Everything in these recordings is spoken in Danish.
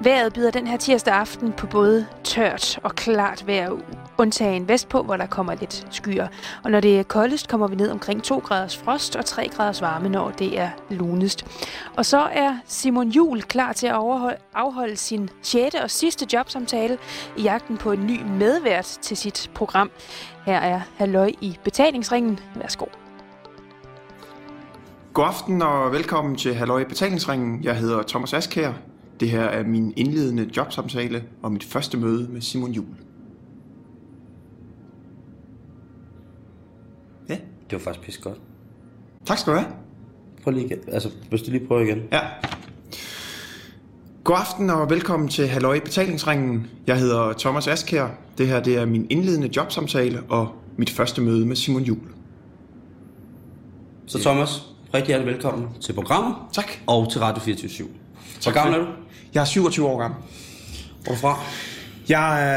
Vejret byder den her tirsdag aften på både tørt og klart vejr, undtagen vestpå, hvor der kommer lidt skyer. Og når det er koldest, kommer vi ned omkring 2 graders frost og 3 graders varme, når det er lunest. Og så er Simon Jul klar til at overholde, afholde sin 6. og sidste jobsamtale i jagten på en ny medvært til sit program. Her er Halløj i betalingsringen. Værsgo. God aften og velkommen til Halløj i betalingsringen. Jeg hedder Thomas Askær. Det her er min indledende jobsamtale og mit første møde med Simon Jul. Ja, Det var faktisk pisse godt. tak skal du have. Prøv lige igen. Altså, hvis du lige prøver igen. Ja. God aften og velkommen til Halløj betalingsringen. Jeg hedder Thomas Askær. Det her det er min indledende jobsamtale og mit første møde med Simon Jul. Så Thomas, rigtig hjertelig velkommen til programmet. Tak. Og til Radio 24 Hvor Tak gammel er du? Jeg er 27 år gammel. Hvor er du fra? Jeg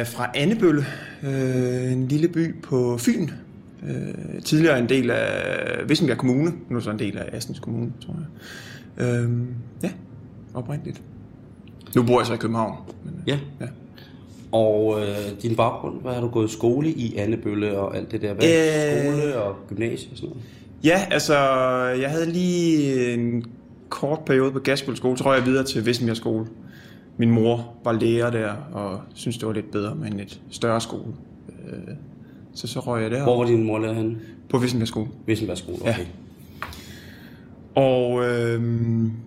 er fra Annebølle, øh, en lille by på Fyn. Øh, tidligere en del af Vissenbjerg Kommune, nu er så en del af Assens Kommune, tror jeg. Øh, ja, oprindeligt. Nu bor jeg så i København. Men, Ja. ja. Og øh, din baggrund, hvad har du gået i skole i Annebølle og alt det der? Hvad Øh. skole og gymnasie og sådan noget? ja, altså, jeg havde lige en kort periode på Gasbøl skole, tror jeg videre til Vissenbjerg skole. Min mor var lærer der, og synes det var lidt bedre med en lidt større skole. Øh, så så røg jeg der Hvor var din mor lærer henne? på Vissenbjerg skole. Vissenberg skole, okay. Ja. Og øh,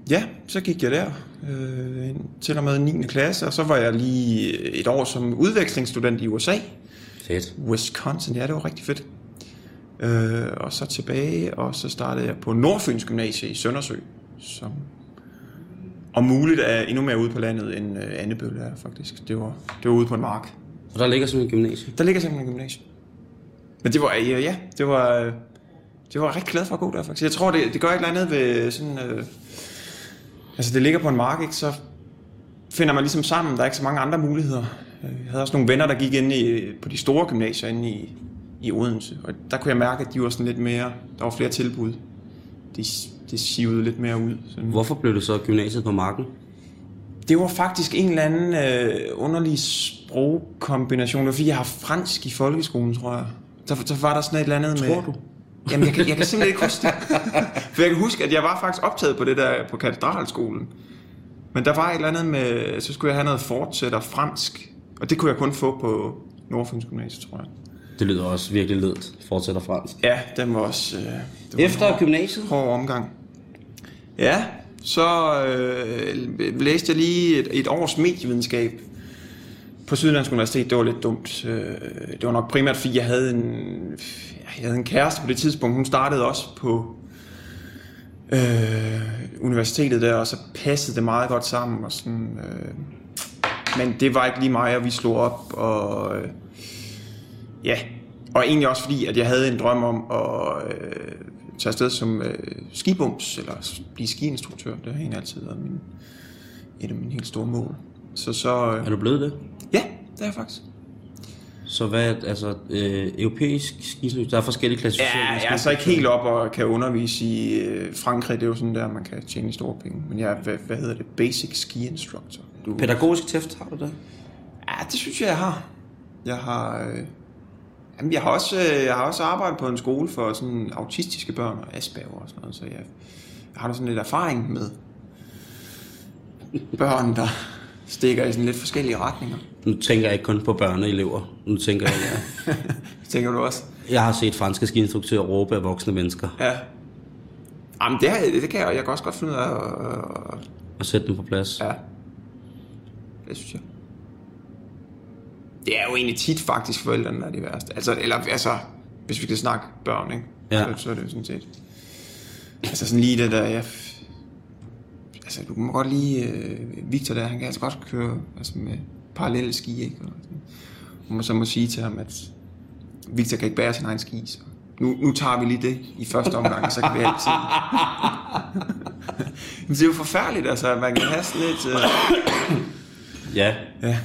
ja, så gik jeg der øh, til og med 9. klasse, og så var jeg lige et år som udvekslingsstudent i USA. Fedt. Wisconsin, ja, det var rigtig fedt. Øh, og så tilbage, og så startede jeg på Nordfyns Gymnasie i Søndersø, som om muligt er endnu mere ude på landet end øh, Annebølle er faktisk. Det var, det var ude på en mark. Og der ligger sådan en gymnasie. Der ligger simpelthen en gymnasie. Men det var, ja, ja det var, øh, det var rigtig glad for at gå der faktisk. Jeg tror, det, det gør et eller andet ved sådan, øh, altså det ligger på en mark, ikke? så finder man ligesom sammen, der er ikke så mange andre muligheder. Øh, Jeg havde også nogle venner, der gik ind i, på de store gymnasier inde i, i Odense, og der kunne jeg mærke, at de var sådan lidt mere, der var flere tilbud. De, de sivede lidt mere ud. Sådan. Hvorfor blev det så gymnasiet på marken? Det var faktisk en eller anden øh, underlig sprogkombination. Det var fordi, jeg har fransk i folkeskolen, tror jeg. Der, der var der sådan et eller andet med... Tror du? Jamen, jeg kan, jeg kan simpelthen ikke huske det. For jeg kan huske, at jeg var faktisk optaget på det der på katedralskolen. Men der var et eller andet med... Så skulle jeg have noget fortsætter fransk. Og det kunne jeg kun få på Nordfyns Gymnasium, tror jeg. Det lyder også virkelig ledt. Fortsætter fransk. Ja, den var også... Øh, det var Efter en gymnasiet? hård omgang. Ja, så øh, læste jeg lige et, et års medievidenskab på Syddansk Universitet. Det var lidt dumt. Øh, det var nok primært, fordi jeg havde en, jeg havde en kæreste på det tidspunkt. Hun startede også på øh, universitetet der, og så passede det meget godt sammen. Og sådan, øh, men det var ikke lige mig, og vi slog op, og øh, ja, og egentlig også fordi, at jeg havde en drøm om at øh, tage afsted som øh, skibums, eller blive skiinstruktør. Det har egentlig altid været min, et af mine helt store mål. Så så, øh, Er du blevet det? ja, det er jeg faktisk. Så hvad, altså, øh, europæisk skisløb, der er forskellige klassificeringer. Ja, jeg er så ikke helt op og kan undervise i øh, Frankrig. Det er jo sådan der, man kan tjene store penge. Men jeg er, hvad, hvad hedder det, basic ski instructor. Du, Pædagogisk tæft, har du det? Ja, det synes jeg, jeg har. Jeg har, øh, jamen, jeg har, også, øh, jeg har også arbejdet på en skole for sådan autistiske børn og Asperger og sådan noget, så jeg, jeg har da sådan lidt erfaring med børn, der stikker i sådan lidt forskellige retninger. Nu tænker jeg ikke kun på børneelever. Nu tænker jeg, ja. Tænker du også? jeg har set franske skiinstruktører råbe af voksne mennesker Ja. Jamen, det, her, det kan jeg, jeg kan også godt finde ud af. at- at- sætte dem på plads. Ja, det synes jeg. Det er jo egentlig tit faktisk forældrene, der er de værste. Altså, eller, altså, hvis vi skal snakke børn, ikke? Ja. Så, så er det jo sådan set... Altså sådan lige det der, jeg... Altså, du må godt lige... Øh, Victor der, han kan altså godt køre altså, med parallelle ski, ikke? Og sådan. Og man så må sige til ham, at Victor kan ikke bære sin egen ski, så nu, nu tager vi lige det i første omgang, og så kan vi altid... Det er jo forfærdeligt, altså, at man kan have sådan lidt... Øh, Ja. ja,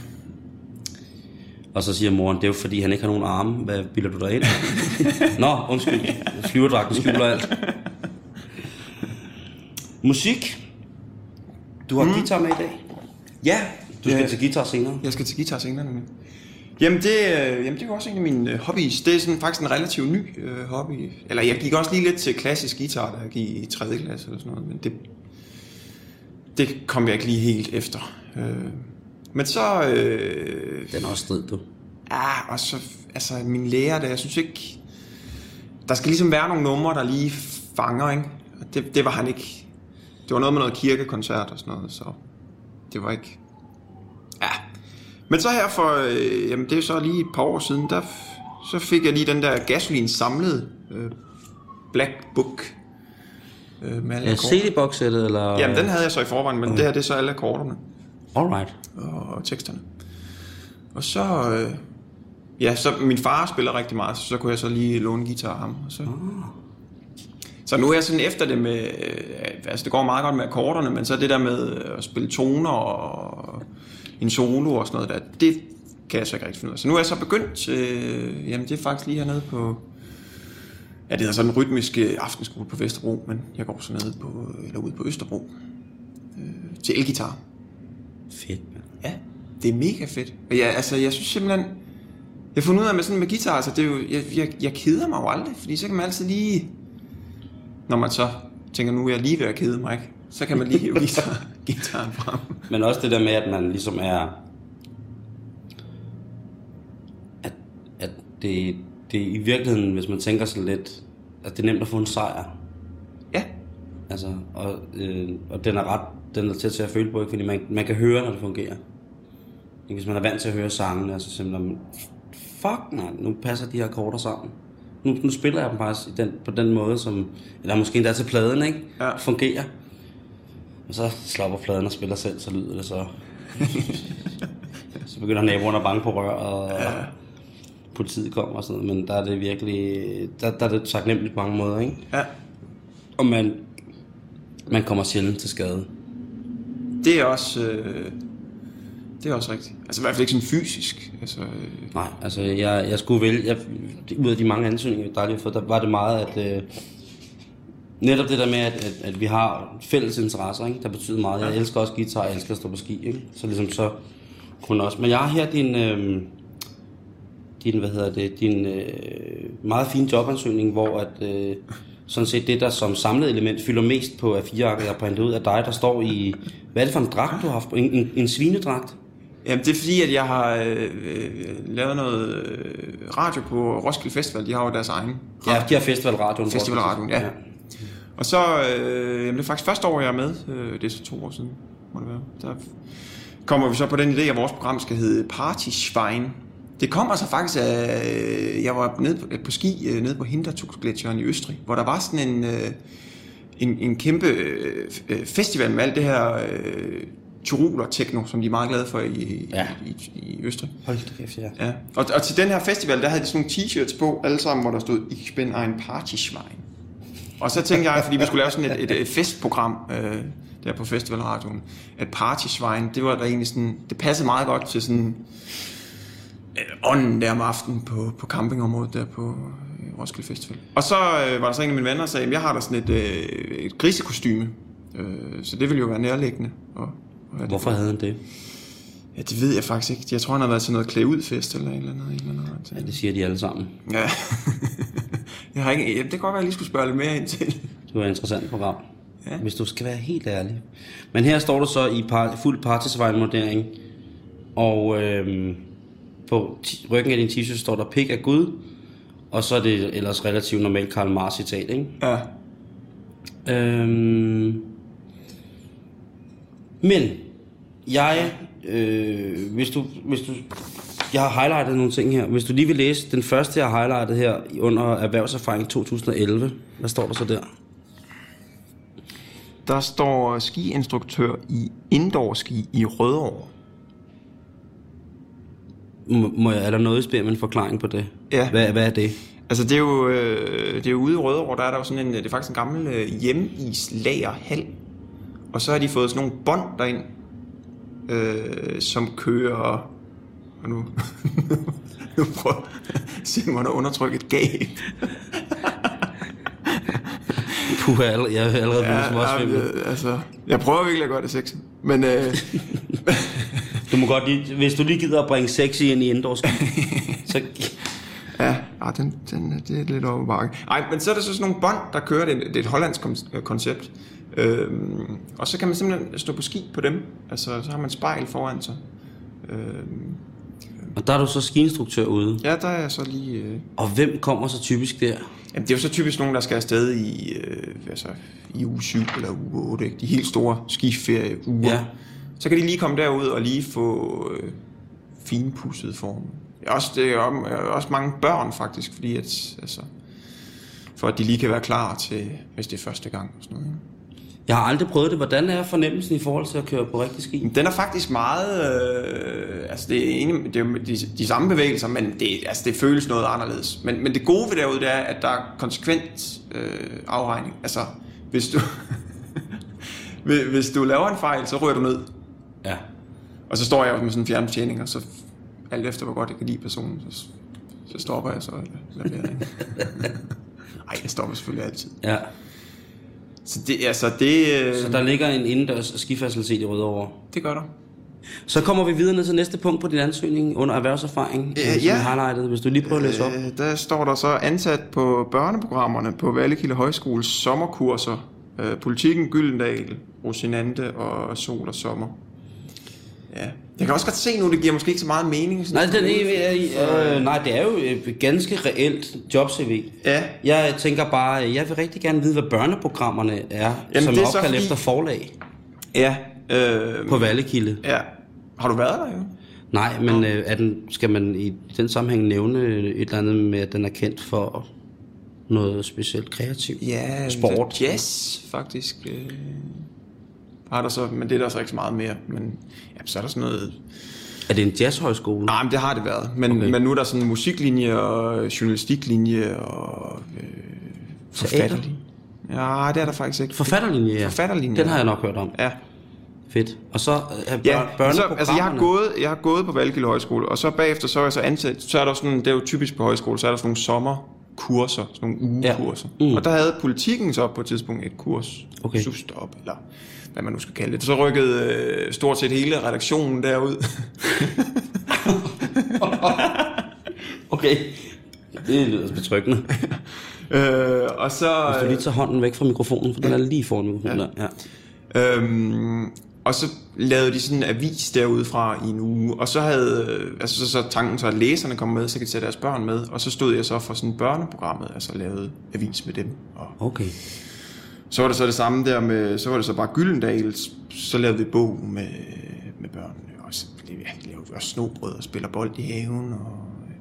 Og så siger moren, det er jo fordi, han ikke har nogen arme. Hvad bilder du dig ind? Nå, undskyld. Flyverdragten skjuler alt. Musik. Du har mm. guitar med i dag. Ja, Du skal Ja. til guitar senere. Jeg skal til guitar senere nemlig. Jamen det, øh, jamen det er jo også en af mine øh, hobbies. Det er sådan faktisk en relativt ny øh, hobby. Eller jeg gik også lige lidt til klassisk guitar, da jeg gik i 3. klasse eller sådan noget. Men det, det kom jeg ikke lige helt efter. Øh, men så... Øh, Den er også strid, du. ah, og så... Altså min lærer, der, jeg synes ikke... Der skal ligesom være nogle numre, der lige fanger, ikke? Og Det, det var han ikke. Det var noget med noget kirkekoncert og sådan noget, så det var ikke... Ja. Men så her for, øh, jamen det er så lige et par år siden, der så fik jeg lige den der gasolin samlet øh, Black Book øh, med alle Ja. CD-boxsættet, eller... Jamen den havde jeg så i forvejen, men det her det er så alle akkorderne Alright. og teksterne. Og så, øh, ja, så min far spiller rigtig meget, så, så kunne jeg så lige låne guitar af ham. Og så, så nu er jeg sådan efter det med, øh, altså det går meget godt med akkorderne, men så det der med at spille toner og en solo og sådan noget der, det kan jeg så ikke rigtig finde ud af. Så nu er jeg så begyndt, øh, jamen det er faktisk lige hernede på, ja det hedder sådan en rytmiske aftenskole på Vesterbro, men jeg går så nede på, eller ude på Østerbro, øh, til elgitar. Fedt, mand. Ja, det er mega fedt. Og jeg, altså, jeg synes simpelthen... Jeg har fundet ud af med sådan med guitar, altså, det er jo, jeg, jeg, jeg keder mig jo aldrig, fordi så kan man altid lige... Når man så tænker, nu er jeg lige ved at kede mig, ikke? så kan man lige hive guitar, guitaren frem. Men også det der med, at man ligesom er... At, at det, det i virkeligheden, hvis man tænker sådan lidt, at det er nemt at få en sejr. Altså, og, øh, og den er ret, den er til at føle på, ikke? fordi man, man kan høre, når det fungerer. Ikke? Hvis man er vant til at høre sangene, altså simpelthen, fuck man, nu passer de her akkorder sammen. Nu, nu spiller jeg dem faktisk i den, på den måde, som, eller måske endda til pladen, ikke? Ja. Fungerer. Og så slapper pladen og spiller selv, så lyder det så. så begynder naboerne at banke på rør, og ja. politiet kommer og sådan noget, men der er det virkelig, der, der er det taknemmeligt på mange måder, ikke? ja. Og man, man kommer sjældent til skade. Det er også... Øh, det er også rigtigt. Altså i hvert fald ikke sådan fysisk. Altså, øh, Nej, altså jeg, jeg skulle vælge, jeg, ud af de mange ansøgninger, der lige har fået, der var det meget, at øh, netop det der med, at, at, at vi har fælles interesser, ikke? der betyder meget. Jeg elsker også guitar, jeg elsker at stå på ski, ikke? så ligesom så kunne også. Men jeg har her din, øh, din hvad hedder det, din øh, meget fine jobansøgning, hvor at, øh, sådan set det, der som samlet element fylder mest på A4-arket, jeg har printet ud af dig, der står i, hvad er det for en dragt, du har haft? En, en, en svinedragt? Jamen, det er fordi, at jeg har øh, øh, lavet noget øh, radio på Roskilde Festival. De har jo deres egen Ja, de har festivalradioen. Festivalradioen, ja. Og så, øh, jamen det er faktisk første år, jeg er med. Øh, det er så to år siden, må det være. Der kommer vi så på den idé, at vores program skal hedde Party Schwein. Det kommer så faktisk af, øh, jeg var nede på, på ski øh, nede på Hintertugsgletsjeren i Østrig, hvor der var sådan en, øh, en, en kæmpe festival med alt det her tyroler techno, som de er meget glade for i, Ja. i, i, i Østrig. Hold da kæft, ja. Ja. Og, og til den her festival, der havde de sådan nogle t-shirts på, alle sammen, hvor der stod, Ich bin ein Partyschwein. Og så tænkte jeg, fordi vi skulle lave sådan et, et, et festprogram øh, der på festivalradioen, at Partyschwein, det var der egentlig sådan, det passede meget godt til sådan ånden der om aftenen på, på campingområdet der på øh, Roskilde Festival. Og så øh, var der så en af mine venner, der sagde, at jeg har da sådan et, øh, et grisekostyme, øh, så det ville jo være nærliggende. Og, og Hvorfor havde han det? Ja, det ved jeg faktisk ikke. Jeg tror, han har været til noget klæde ud fest eller et eller andet. Et eller andet. Ja, det siger de alle sammen. Ja. jeg har ikke, ja, det kan godt være, at jeg lige skulle spørge lidt mere ind til. Det var et interessant program. Ja. Hvis du skal være helt ærlig. Men her står du så i par, fuld partisvejnvurdering. Og øhm, på ryggen af din t-shirt står der pik af Gud. Og så er det ellers relativt normalt Karl Marx citat, ikke? Ja. Øhm, men jeg, øh, hvis du, hvis du, jeg har highlightet nogle ting her. Hvis du lige vil læse den første, jeg har highlightet her under erhvervserfaring 2011. Hvad står der så der? Der står skiinstruktør i indoor-ski i Rødovre. Må, jeg, er der noget, spørger en forklaring på det? Ja. Hvad, hvad er det? Altså, det er jo, øh, det er jo ude i Rødovre, der er der jo sådan en, det er faktisk en gammel øh, hjemeislagerhal. Og så har de fået sådan nogle bånd derind, øh, som kører... Og nu, nu prøver Simon at undertrykke et gab. Puh, jeg er allerede, er blevet ja, ja, altså, jeg prøver virkelig at gøre det sexet. Men øh, Du må godt lige, hvis du lige gider at bringe sexy ind i indoor så ja, ah, den, den, det er lidt over bakke. Ej, men så er der så sådan nogle bånd, der kører. Det, det er et hollandsk øh, koncept. Øhm, og så kan man simpelthen stå på ski på dem. Altså, så har man spejl foran sig. Øhm, Og der er du så skiinstruktør ude. ja, der er jeg så lige... Øh, Og hvem kommer så typisk der? Jamen, det er jo så typisk nogen, der skal afsted i, øh, altså, i uge 7 eller uge 8, ikke? de helt store skiferieuger. Ja. Så kan de lige komme derud og lige få øh, finpudset form. Også, det er også mange børn faktisk, fordi at, altså, for at de lige kan være klar til, hvis det er første gang. Og sådan noget, ikke? Jeg har aldrig prøvet det. Hvordan er fornemmelsen i forhold til at køre på rigtig ski? Den er faktisk meget... Øh, altså, det er, egentlig, det er de, de samme bevægelser, men det, altså, det føles noget anderledes. Men, men det gode ved derude, det er, at der er konsekvent øh, afregning. Altså, hvis du... hvis- du laver en fejl, så ryger du ned. Ja. Og så står jeg med sådan en fjernbetjening, og så alt efter, hvor godt jeg kan lide personen, så, så stopper jeg så. Eller, eller det, Ej, jeg stopper selvfølgelig altid. ja. Så det, altså, det, øh, Så der ligger en indendørs skifacilitet i Rødovre. det gør der. Så kommer vi videre ned til næste punkt på din ansøgning under erhvervserfaring, Øh, øh, som ja. highlightet. Hvis du lige prøver at læse op. Øh, der står der så ansat på børneprogrammerne på Vallekilde Højskoles sommerkurser. Øh, Politikken, Gyldendal, Rosinante og Sol og Sommer. Ja. Jeg kan også godt se nu, det giver måske ikke så meget mening. Nej, sådan den, øh, øh, nej, det er jo et ganske reelt job-CV. Ja, Jeg tænker bare, jeg vil rigtig gerne vide, hvad børneprogrammerne er, Jamen, som det er er så opkaldt fordi- efter forlag ja. Øh, på Vallekilde. ja. Har du været der jo? Nej, men øh, er den, skal man i den sammenhæng nævne et eller andet med, at den er kendt for noget specielt kreativt? Ja, Sport. Jazz, faktisk. Øh, har der så, men det er der så ikke så meget mere. Men ja, så er der sådan noget... Er det en jazzhøjskole? Nej, men det har det været. Men, okay. Men nu er der sådan en musiklinje og journalistiklinje og øh, forfatterlinje. Ja, det er der faktisk ikke. Forfatterlinje, ja. Forfatterlinje, Den har jeg nok hørt om. Ja, Fedt. Og så øh, er ja så, altså jeg har, gået, jeg har gået på Valgilde Højskole, og så bagefter så er jeg så ansat, så er der sådan, det er jo typisk på højskole, så er der sådan nogle sommerkurser, sådan nogle ugekurser. Ja. Mm. Og der havde politikken så på et tidspunkt et kurs, Okay. substop, eller hvad man nu skal kalde det. Så rykkede øh, stort set hele redaktionen derud. Okay. Det lyder betryggende. øh, og så... Hvis du lige tager hånden væk fra mikrofonen, for den er lige foran mikrofonen ja. der. Ja. Øhm, og så lavede de sådan en avis derude fra i en uge, og så havde, øh, altså så, så tanken så, at læserne kom med, så kan de tage deres børn med, og så stod jeg så for sådan børneprogrammet, altså lavede avis med dem. Og Okay. Så var det så det samme der med, så var det så bare Gyldendal, så lavede vi bog med, med børnene, og så ja, vi lavede også snobrød og spiller bold i haven, og øh,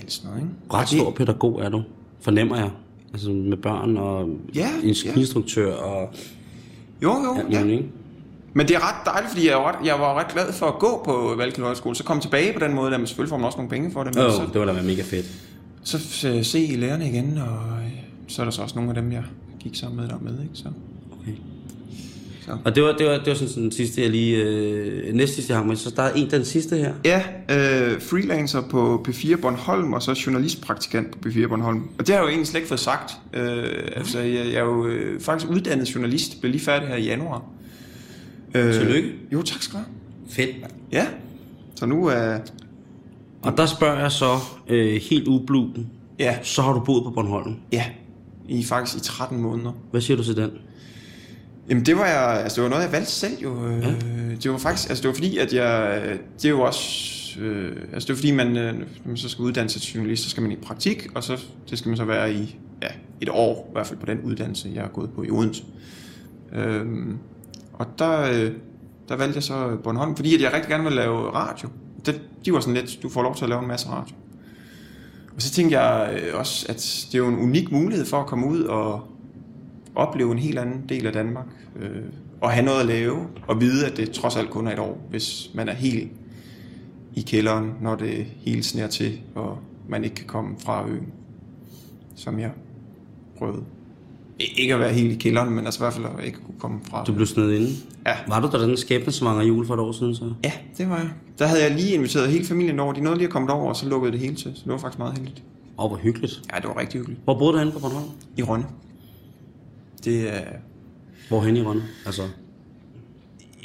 alt sådan noget, ikke? Ret stor pædagog er du, fornemmer jeg. Altså med børn og Ja, en skiinstruktør og Jo, jo, alt ja. ikke? Men det er ret dejligt, fordi jeg var ret, jeg var ret glad for at gå på Valgkilde Højskole. Så kom tilbage på den måde, der man selvfølgelig får man også nogle penge for det. Men Åh, så, det var da mega fedt. så øh, se lærerne igen, og øh, så er der så også nogle af dem, jeg gik sammen med der med. Ikke? Så, Okay. så. Og det var, det var, det var sådan, sådan den sidste, jeg lige... Øh, næste sidste, jeg hang med. Så der er en, den sidste her. Ja, øh, freelancer på P4 Bornholm, og så journalistpraktikant på P4 Bornholm. Og det har jeg jo egentlig slet ikke fået sagt. Øh, altså, jeg, jeg er jo øh, faktisk uddannet journalist, blev lige færdig her i januar. Øh, Tillykke. Jo, tak skal du have. Fedt, mand. Ja, så nu er... Og der spørger jeg så øh, helt ublu. Ja, Så har du boet på Bornholm. ja, i faktisk i 13 måneder. Hvad siger du til den? Jamen det var jeg, altså det var noget jeg valgte selv jo. Øh, Ja. Det var faktisk, altså det var fordi at jeg, det er jo også, øh, altså det er fordi man, øh, når man så skal uddanne sig til journalist, så skal man i praktik, og så det skal man så være i ja, et år, i hvert fald på den uddannelse jeg har gået på i Odense. Øhm, og der, øh, der valgte jeg så Bornholm, fordi at jeg rigtig gerne ville lave radio. Det, de var sådan lidt, du får lov til at lave en masse radio. Og så tænkte jeg øh, også, at det er jo en unik mulighed for at komme ud og opleve en helt anden del af Danmark, øh, og have noget at lave, og vide, at det trods alt kun er et år, hvis man er helt i kælderen, når det hele sner til, og man ikke kan komme fra øen, som jeg prøvede. Ikke at være helt i kælderen, men altså i hvert fald at ikke kunne komme fra Du blev snedet inde. Ja. Var du der den skæbnesvanger jul for et år siden så? Ja, det var jeg. Der havde jeg lige inviteret hele familien over. De nåede lige at komme over, og så lukkede det hele til. Så det var faktisk meget heldigt. Åh, hvor hyggeligt. Ja, det var rigtig hyggeligt. Hvor boede du henne på Bornholm? I Rønne. Det er... Hvorhen i Rønne? Altså,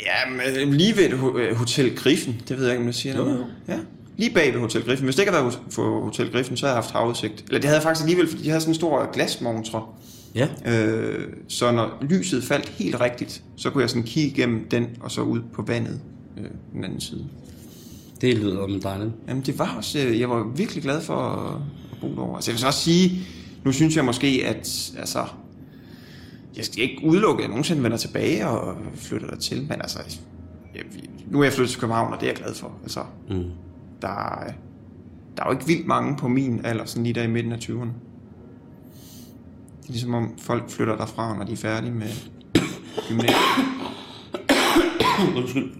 Ja, men lige ved et øh, Hotel Griffen, det ved jeg ikke, om jeg siger noget. Ja, lige bag ved Hotel Griffen. Hvis det ikke havde været for Hotel Griffen, så havde jeg haft havudsigt. Eller det havde jeg faktisk alligevel, fordi de havde sådan en stor glasmontre. Ja. Øh, så når lyset faldt helt rigtigt, så kunne jeg sådan kigge igennem den, og så ud på vandet øh, den anden side. Det lyder om dejligt. Jamen det var også, øh, jeg var virkelig glad for at, at bo derovre. Altså jeg vil så også sige, nu synes jeg måske, at altså, jeg skal ikke udelukke, at jeg nogensinde vender tilbage og flytter der til, men altså, jeg, nu er jeg flyttet til København, og det er jeg glad for. Altså, Mm. der, er, der er jo ikke vildt mange på min alder, sådan lige der i midten af 20'erne. Det er ligesom om folk flytter derfra, når de er færdige med gymnasiet. Undskyld.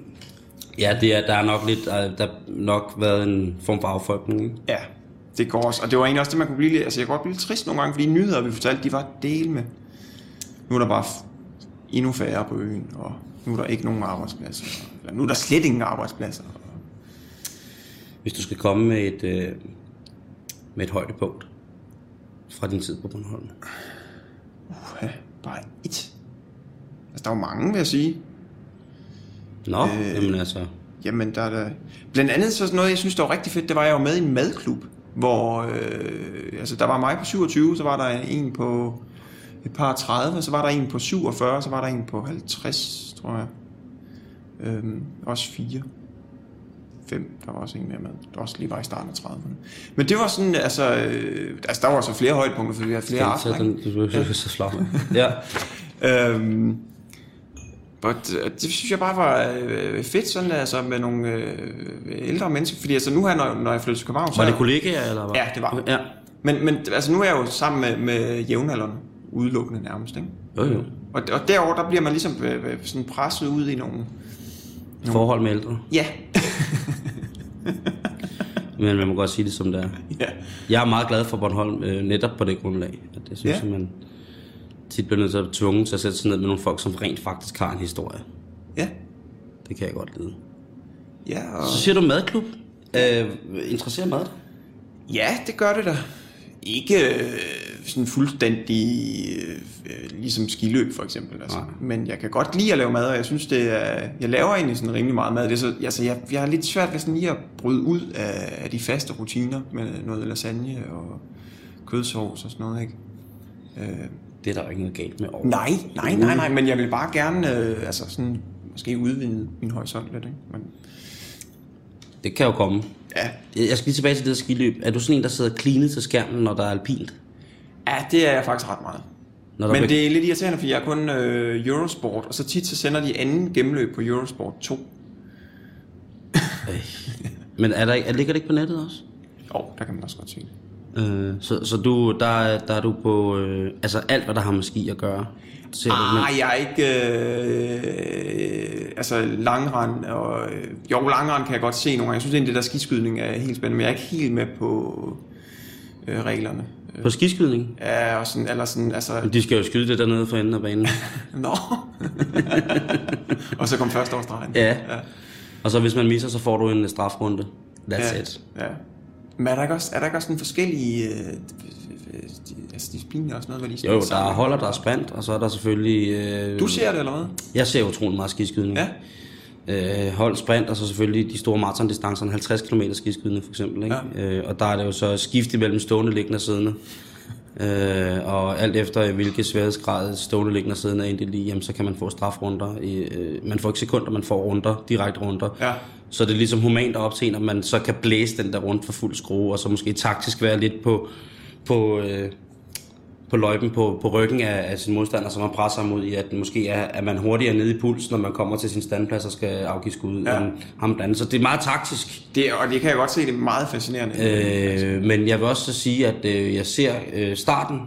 Ja, det er, der er nok lidt, der nok været en form for affolkning. Ikke? Ja, det går også. Og det var egentlig også det, man kunne blive lidt... Altså, jeg kunne godt blive lidt trist nogle gange, fordi de nyheder, vi fortalte, de var del med. Nu er der bare endnu færre på øen, og nu er der ikke nogen arbejdspladser. Eller nu er der slet ingen arbejdspladser. Hvis du skal komme med et, øh, med et højdepunkt fra din tid på Bornholm. Uha, bare et. Altså, der er jo mange, vil jeg sige. Nå, Øh. jamen altså, Jamen, der er der... Blandt andet så sådan noget, jeg synes, der var rigtig fedt, det var, jeg var med i en madklub, hvor øh, altså, der var mig på 27, så var der en på et par 30, så var der en på 47, så var der en på 50, tror jeg. Øhm, også fire. Fem, der var også en mere med, der også lige var i starten af 30'erne. Men det var sådan, altså, øh, altså der var så flere højdepunkter, fordi vi havde flere aftener. den, du er så slag. ja. Øhm, but, øh, det synes jeg bare var øh, fedt, sådan altså med nogle øh, ældre mennesker. Fordi altså nu her, når, når jeg flytter til København, så Var det kollegaer, eller hvad? Ja, det var. Ja. men, men altså nu er jeg jo sammen med, med jævnaldrende, udelukkende nærmest. Ikke? Jo, jo. Og, og derover der bliver man ligesom øh, øh, sådan presset ud i nogle... Forhold med ældre. Ja. Men man må godt sige det, som det er. ja. Jeg er meget glad for Bornholm, øh, netop på det grundlag. At det synes Ja. ja. jeg, man tit bliver nødt til at tvunget til at sætte sig ned med nogle folk, som rent faktisk har en historie. Ja. Det kan jeg godt lide. Ja, og... Så siger du madklub. Øh, interesserer mad dig? ja, det gør det da. Ikke øh, sådan fuldstændig øh, øh, ligesom skiløb for eksempel. Altså. Nej. Men jeg kan godt lide at lave mad, og jeg synes, det er, jeg laver egentlig sådan rimelig meget mad. Det er så, altså, jeg, jeg har lidt svært ved sådan lige at bryde ud af, af de faste rutiner med noget lasagne og kødsovs og sådan noget. Ikke? Øh, Det er der ikke noget galt med over. nej, nej, nej, nej, men jeg vil bare gerne øh, altså sådan, måske udvide min horisont lidt. Ikke? Men, Det kan jo komme. ja. Jeg skal lige tilbage til det der skiløb. Er du sådan en, der sidder klinet til skærmen, når der er alpint? Ja, det er jeg faktisk ret meget. Når Men bliver- det er lidt irriterende, fordi jeg er kun øh, Eurosport, og så tit så sender de anden gennemløb på Eurosport 2. Men er der, ikke- ligger det ikke på nettet også? Jo, der kan man også godt se det. Øh, så, så du, der, er- der er du på, øh, altså alt, hvad der har med ski at gøre. Ser Ah, jeg er ikke... Øh, altså langrand og... Øh, jo, langrand kan jeg godt se nogle gange. Jeg synes egentlig, det der skiskydning er helt spændende, men jeg er ikke helt med på øh, reglerne. Men, på skiskydning? Ja, og sådan, eller sådan, altså... De skal jo skyde det dernede for enden af banen. Nå! og så kom første årsdrejen. Ja. ja. Og så hvis man misser, så får du en strafrunde. That's ja. it. Ja. Men er der ikke også, er der ikke også sådan forskellige øh, de, altså discipliner og sådan noget, hvor de Jo, der er sammen? holder, der er sprint, og så er der selvfølgelig... Øh, Du ser det, eller hvad? Jeg ser utrolig meget skiskydning. Ja. Øh, hold, sprint, og så selvfølgelig de store maratondistancer, 50 km skiskydning for eksempel. Ikke? Ja. Øh, og der er det jo så skift imellem stående, liggende og siddende. Øh, og alt efter hvilke sværhedsgrad stående, liggende og siddende er inddelt i, jamen, så kan man få strafrunder. I, øh, man får ikke sekunder, man får runder, direkte runder. Ja. Så det er ligesom humant op til en, at man så kan blæse den der rundt for fuld skrue, og så måske taktisk være lidt på, på, øh, på løjpen på, på ryggen af, af sin modstander, så man presser ham ud i, at måske er, er man hurtigere nede i puls, når man kommer til sin standplads og skal afgive skud Ja. end ham den. Så det er meget taktisk. Det, og det kan jeg godt se, det er meget fascinerende. Øh, men jeg vil også så sige, at øh, jeg ser øh, starten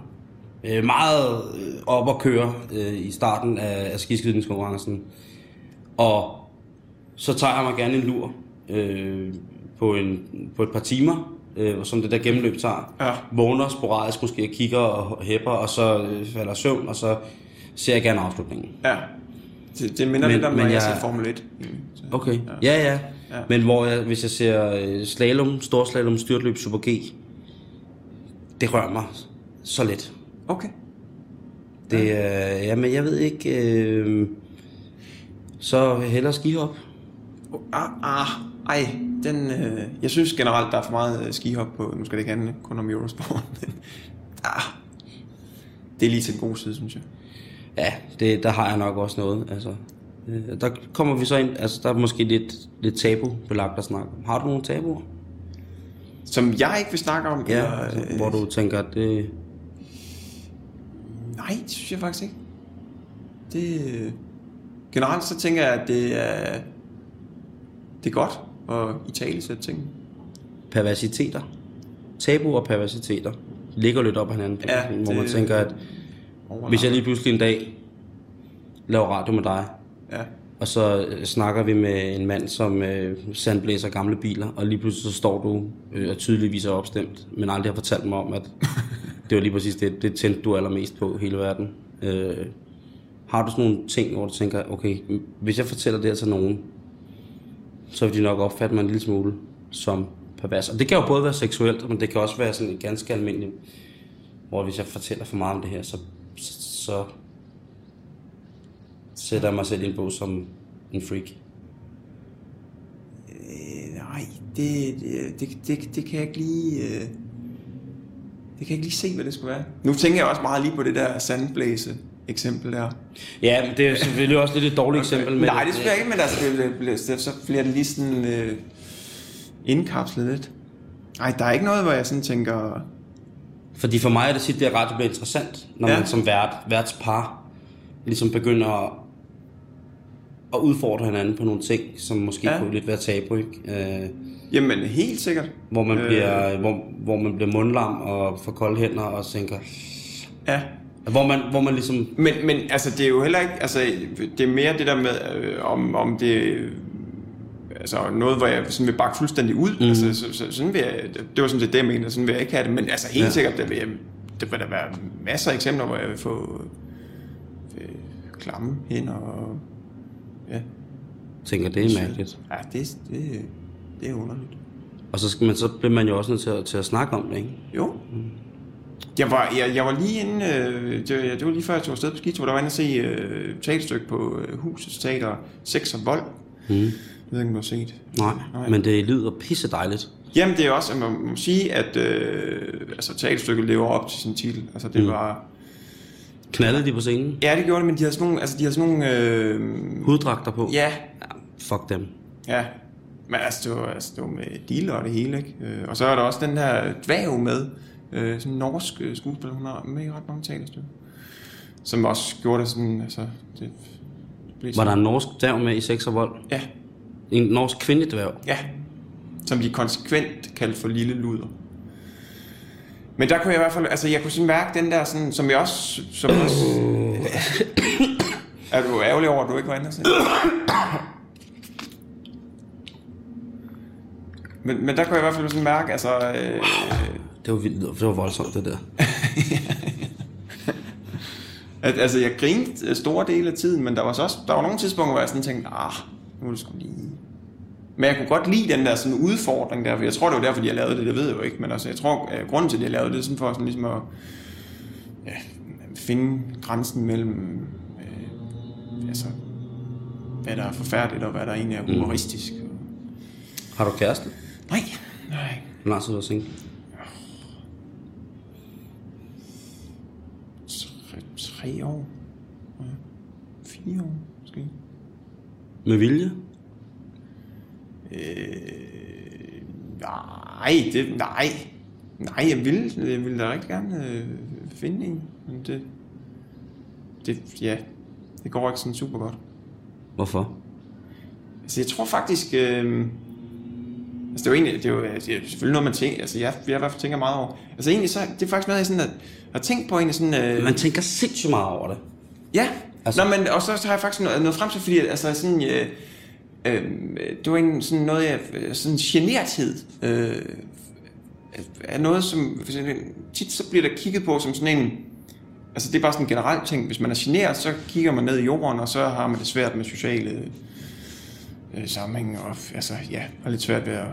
øh, meget øh, op at køre øh, i starten af, af skiskydningskonkurrencen. Og så tager jeg mig gerne en lur øh, på, en, på et par timer, øh, som det der gennemløb tager. Ja. Vågner sporadisk måske, kigger og hæpper, og så øh, falder søvn, og så ser jeg gerne afslutningen. Ja. Det, det minder Men- lidt om, når men jeg, jeg- ser Formel 1. Så- Okay, ja, ja. Ja. ja. Men hvor jeg, hvis jeg ser øh, slalom, storslalom, styrtløb, super G, det rører mig så lidt. Okay. Det er, jamen jeg ved ikke, øh, så hellere skihop. Ah, ah, ej, den, øh, jeg synes generelt, der er for meget øh, skihop på, nu skal det ikke handle kun om Eurosport, men ah, det er lige til den gode side, synes jeg. Ja, det, der har jeg nok også noget. Altså, øh, der kommer vi så ind, altså der er måske lidt, lidt tabu belagt at snakke om. Har du nogle tabuer? Som jeg ikke vil snakke om, Ja, eller, altså, øh, hvor du tænker, at det... Nej, det synes jeg faktisk ikke. Det, øh, generelt så tænker jeg, at det er, det er godt at i tale sætte ting. perversiteter. Tabu og perversiteter ligger lidt op ad hinanden, Ja, hvor det- man tænker, at hvis jeg lige pludselig en dag laver radio med dig, Ja, og så øh, snakker vi med en mand, som øh, sandblæser gamle biler, og lige pludselig så står du øh, og tydeligvis er opstemt, men aldrig har fortalt mig om, at det var lige præcis det, det tændte du allermest på hele verden. Øh, har du sådan nogle ting, hvor du tænker, okay, hvis jeg fortæller det her til nogen, så vil de nok opfatte mig en lille smule som pervers. Og det kan jo både være seksuelt, men det kan også være sådan ganske almindeligt, hvor hvis jeg fortæller for meget om det her, så, så, så sætter jeg mig selv i en bog som en freak. øh, nej, det, det, det, det, det kan jeg ikke lige... Øh, det kan jeg ikke lige se, hvad det skulle være. Nu tænker jeg også meget lige på det der sandblæse eksempel der. Ja, men det er selvfølgelig også lidt et dårligt eksempel. Men Nej, det synes jeg ikke, men altså, det, det, så bliver det lige sådan øh, indkapslet lidt. Nej, der er ikke noget, hvor jeg sådan tænker... Fordi for mig er det sit, det er ret bliver interessant, når Ja. man som vært, værtspar ligesom begynder at, at udfordre hinanden på nogle ting, som måske Ja. kunne lidt være tabu, ikke? Øh, Jamen, helt sikkert. hvor, man Øh. bliver, hvor, hvor man bliver mundlam og får kolde hænder og tænker... Ja. Hvor man, hvor man ligesom... Men, men altså, det er jo heller ikke... Altså, det er mere det der med, øh, om, om det... Altså noget, hvor jeg sådan vil bakke fuldstændig ud. Mm. Altså, så, så, sådan vil jeg, det var sådan det, det jeg mener. Sådan vil jeg ikke have det. Men altså helt ja. Sikkert, der vil, jeg, der vil der være masser af eksempler, hvor jeg vil få øh, klamme hænder og... Ja, tænker, det er mærkeligt. ja det, det, det er underligt. Og så, skal man, så bliver man jo også nødt til at, til at snakke om det, ikke? Jo. Jeg var, jeg, jeg var lige inde, øh, det, det var lige før jeg tog afsted på skitur, der var inde og se øh, teaterstykke på øh, Husets Teater, Sex og Vold. Mm. Jeg ved ikke, om du har set. Nej, Nej. Men det lyder pisse dejligt. Jamen, det er også, at man må sige, at øh, altså, teaterstykket lever op til sin titel. Altså, det mm. var... Knaldede de på scenen? Ja, det gjorde det, men de havde sådan nogle... Altså, de havde sådan nogle øh, Huddragter på? ja, ja. Fuck dem. ja. Men altså, det var, altså, det var med dealer og det hele, ikke? Øh, Og så er der også den her dværg med. Øh, sådan en norsk øh, skuespiller, hun har med i ret mange teaterstykker. Som også gjorde det sådan, altså... Det blev Var der en norsk dværg med i sex og vold? Ja, En norsk kvindedværg? ja. Som de konsekvent kaldte for lille luder. Men der kunne jeg i hvert fald, altså jeg kunne sådan mærke den der sådan, som jeg også, som også, er du ærgerlig over, at du ikke var inde og se? Men, men der kunne jeg i hvert fald sådan mærke, altså, øh, Det var, vildt, det var voldsomt, det der. at, altså jeg grinede øh, store dele af tiden, men der var så også, der var nogle tidspunkter, hvor jeg sådan tænkte, ah, nu er det sgu lige... Men jeg kunne godt lide den der sådan udfordring der, for jeg tror, det var derfor, de har lavet det, det ved jeg jo ikke, men altså, jeg tror, at grunden til, at de har lavet det, er sådan for sådan ligesom at ja, finde grænsen mellem, øh, altså, hvad der er forfærdeligt, og hvad der egentlig er humoristisk. Mm. Har du kæreste? Nej, nej. Hvor lang tid du single? Tre, år. Ja. Fire år, måske. Med vilje? Øh, nej, det, nej. Nej, jeg vil, jeg vil da rigtig gerne øh, finde en. Men det, det, ja, det går ikke sådan super godt. Hvorfor? Altså, jeg tror faktisk... Øh, altså, det er jo egentlig... Det er jo altså, det er selvfølgelig noget, man tænker... Altså, jeg, jeg i hvert fald tænker meget over. Altså, egentlig så... Det er faktisk noget, jeg sådan... At, har tænkt på egentlig sådan... Øh, Man tænker sindssygt meget over det. Ja, altså, Altså- Nå, men, og så, så har jeg faktisk noget, noget frem til, fordi altså, sådan, øh, øh, det var en, sådan noget, jeg, sådan generthed, øh, er noget, som for eksempel, tit så bliver der kigget på som sådan en, altså det er bare sådan en generel ting, hvis man er generet, så kigger man ned i jorden, og så har man det svært med sociale øh, sammenhæng, og altså, ja, har lidt svært ved at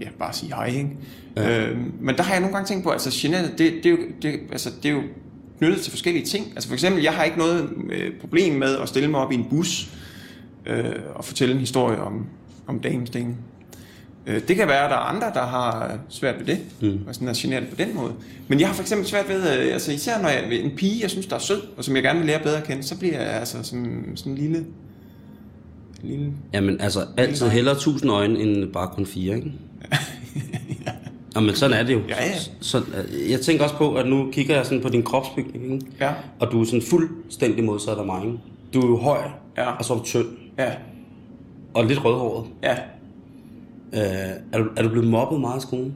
ja, bare sige hej, ikke? Ja. Øh, men der har jeg nogle gange tænkt på, altså generet, det, det, er jo, det, altså, det er jo knyttet til forskellige ting. Altså for eksempel, jeg har ikke noget øh, problem med at stille mig op i en bus øh, og fortælle en historie om, om dagens ting. Øh, det kan være, at der er andre, der har svært ved det, mm. og sådan er generet på den måde. Men jeg har for eksempel svært ved, øh, altså især når jeg en pige, jeg synes, der er sød, og som jeg gerne vil lære bedre at kende, så bliver jeg altså som sådan en lille... lille Jamen, altså, altid hellere tusind øjne, end bare kun fire, ikke? ja. men sådan er det jo. Ja, ja. Så, øh, jeg tænker også på, at nu kigger jeg sådan på din kropsbygning, ikke? Ja. Og du er sådan fuldstændig modsat af mig, ikke? Du er jo høj, Ja. og så er du tynd, Ja, og lidt rødhåret. ja. Øh, er, du, er du blevet mobbet meget i skolen?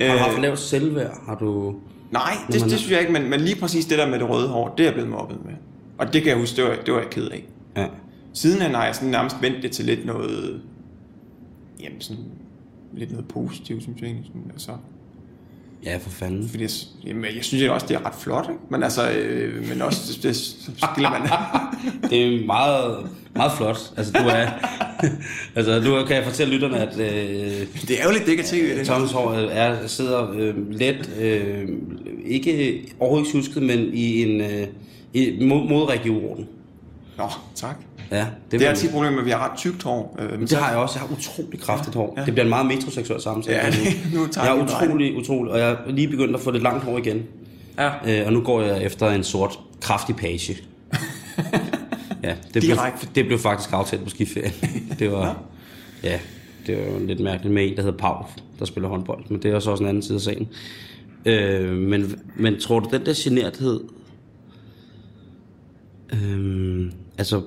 Har du haft lavt selvværd? Har du... Nej, det, man- det synes jeg ikke, men, men lige præcis det der med det røde hår, det er jeg blevet mobbet med. Og det kan jeg huske, det var, det var jeg ked af. Ja. Sidenhen har jeg sådan nærmest vendt det til lidt noget, jamen sådan, lidt noget positivt, synes jeg egentlig. Sådan, altså, Ja, for fanden. fordi jeg, jamen, jeg synes jo også, det er ret flot, ikke? Men altså, øh, men også, det, det skiller man. Det er meget, meget flot. Altså, du er... altså, nu kan jeg fortælle lytterne, at øh, det er jo lidt negativt i det. Thomas Hår er, sidder øh, let, øh, ikke overhovedet ikke husket, men i en øh, i mod, modregionen. Nå, tak. Ja, det, Det er et problem med, at vi har ret tykt hår. Øh, men det har jeg også. Jeg har utrolig kraftigt hår. Ja. Det bliver en meget metroseksuel samtale. Ja, nu tager jeg er utrolig, utrolig, og jeg er lige begyndt at få lidt langt hår igen. Ja. Øh, og nu går jeg efter en sort, kraftig page. ja, det blev, det blev faktisk aftalt på skiferien. Det var, ja, det var jo lidt mærkeligt med en, der hedder Pau, der spiller håndbold. Men det er så også en anden side af sagen. Øh, men, men tror du, den der generthed... Øh, altså,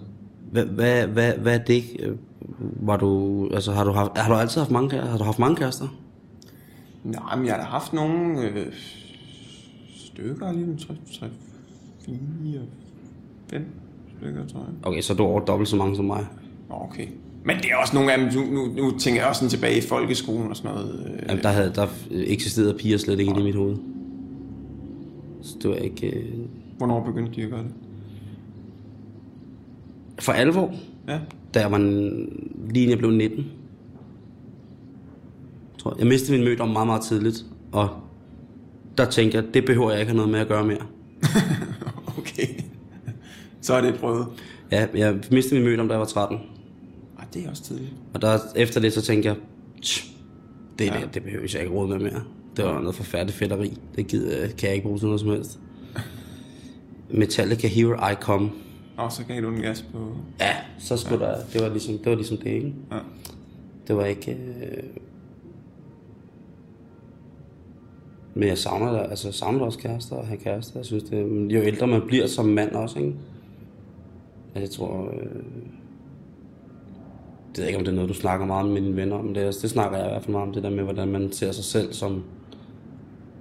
hvad, hvad, hvad, hvad er det? Øh, Var du, altså, har, du haft, har du altid haft mange, har du haft mange kærester? Nej, men jeg har da haft nogle øh, stykker, lige 3, 3, 4, 5 stykker, tror jeg. Okay, så er du over dobbelt så mange som mig. Okay. Men det er også nogle af dem, nu, nu, nu tænker jeg også sådan tilbage i folkeskolen og sådan noget. Øh, Jamen, der, havde, der eksisterede piger slet ikke inde i mit hoved. Så det var ikke... Øh... Hvornår begyndte de at gøre det? For alvor, Ja. da jeg var en- lige jeg blev 19. Tror jeg. jeg mistede min mødom meget, meget tidligt. Og der tænkte jeg, det behøver jeg ikke have noget med at gøre mere. Okay. Så er det prøvet. Ja, jeg mistede min mødom, da jeg var 13. Ej, det er også tidligt. Og der, efter det, så tænkte jeg, "Tch, det, ja. der, det behøver jeg ikke råd med mere. Det var noget forfærdeligt fedteri. Det gider, kan jeg ikke bruge til noget som helst. Metallica Here I Come. Og så gav du en gas på... Ja, så skulle ja. der, det var ligesom det, var ligesom det ikke? Ja. Det var ikke... Øh... Men jeg savner, altså, jeg savner også kærester og have kærester. Jeg synes, det, jo ældre man bliver som mand også, ikke? Altså, jeg tror... Øh... Det ved jeg ikke, om det er noget, du snakker meget med dine venner om. Det, er- det snakker jeg i hvert fald meget om, det der med, hvordan man ser sig selv som,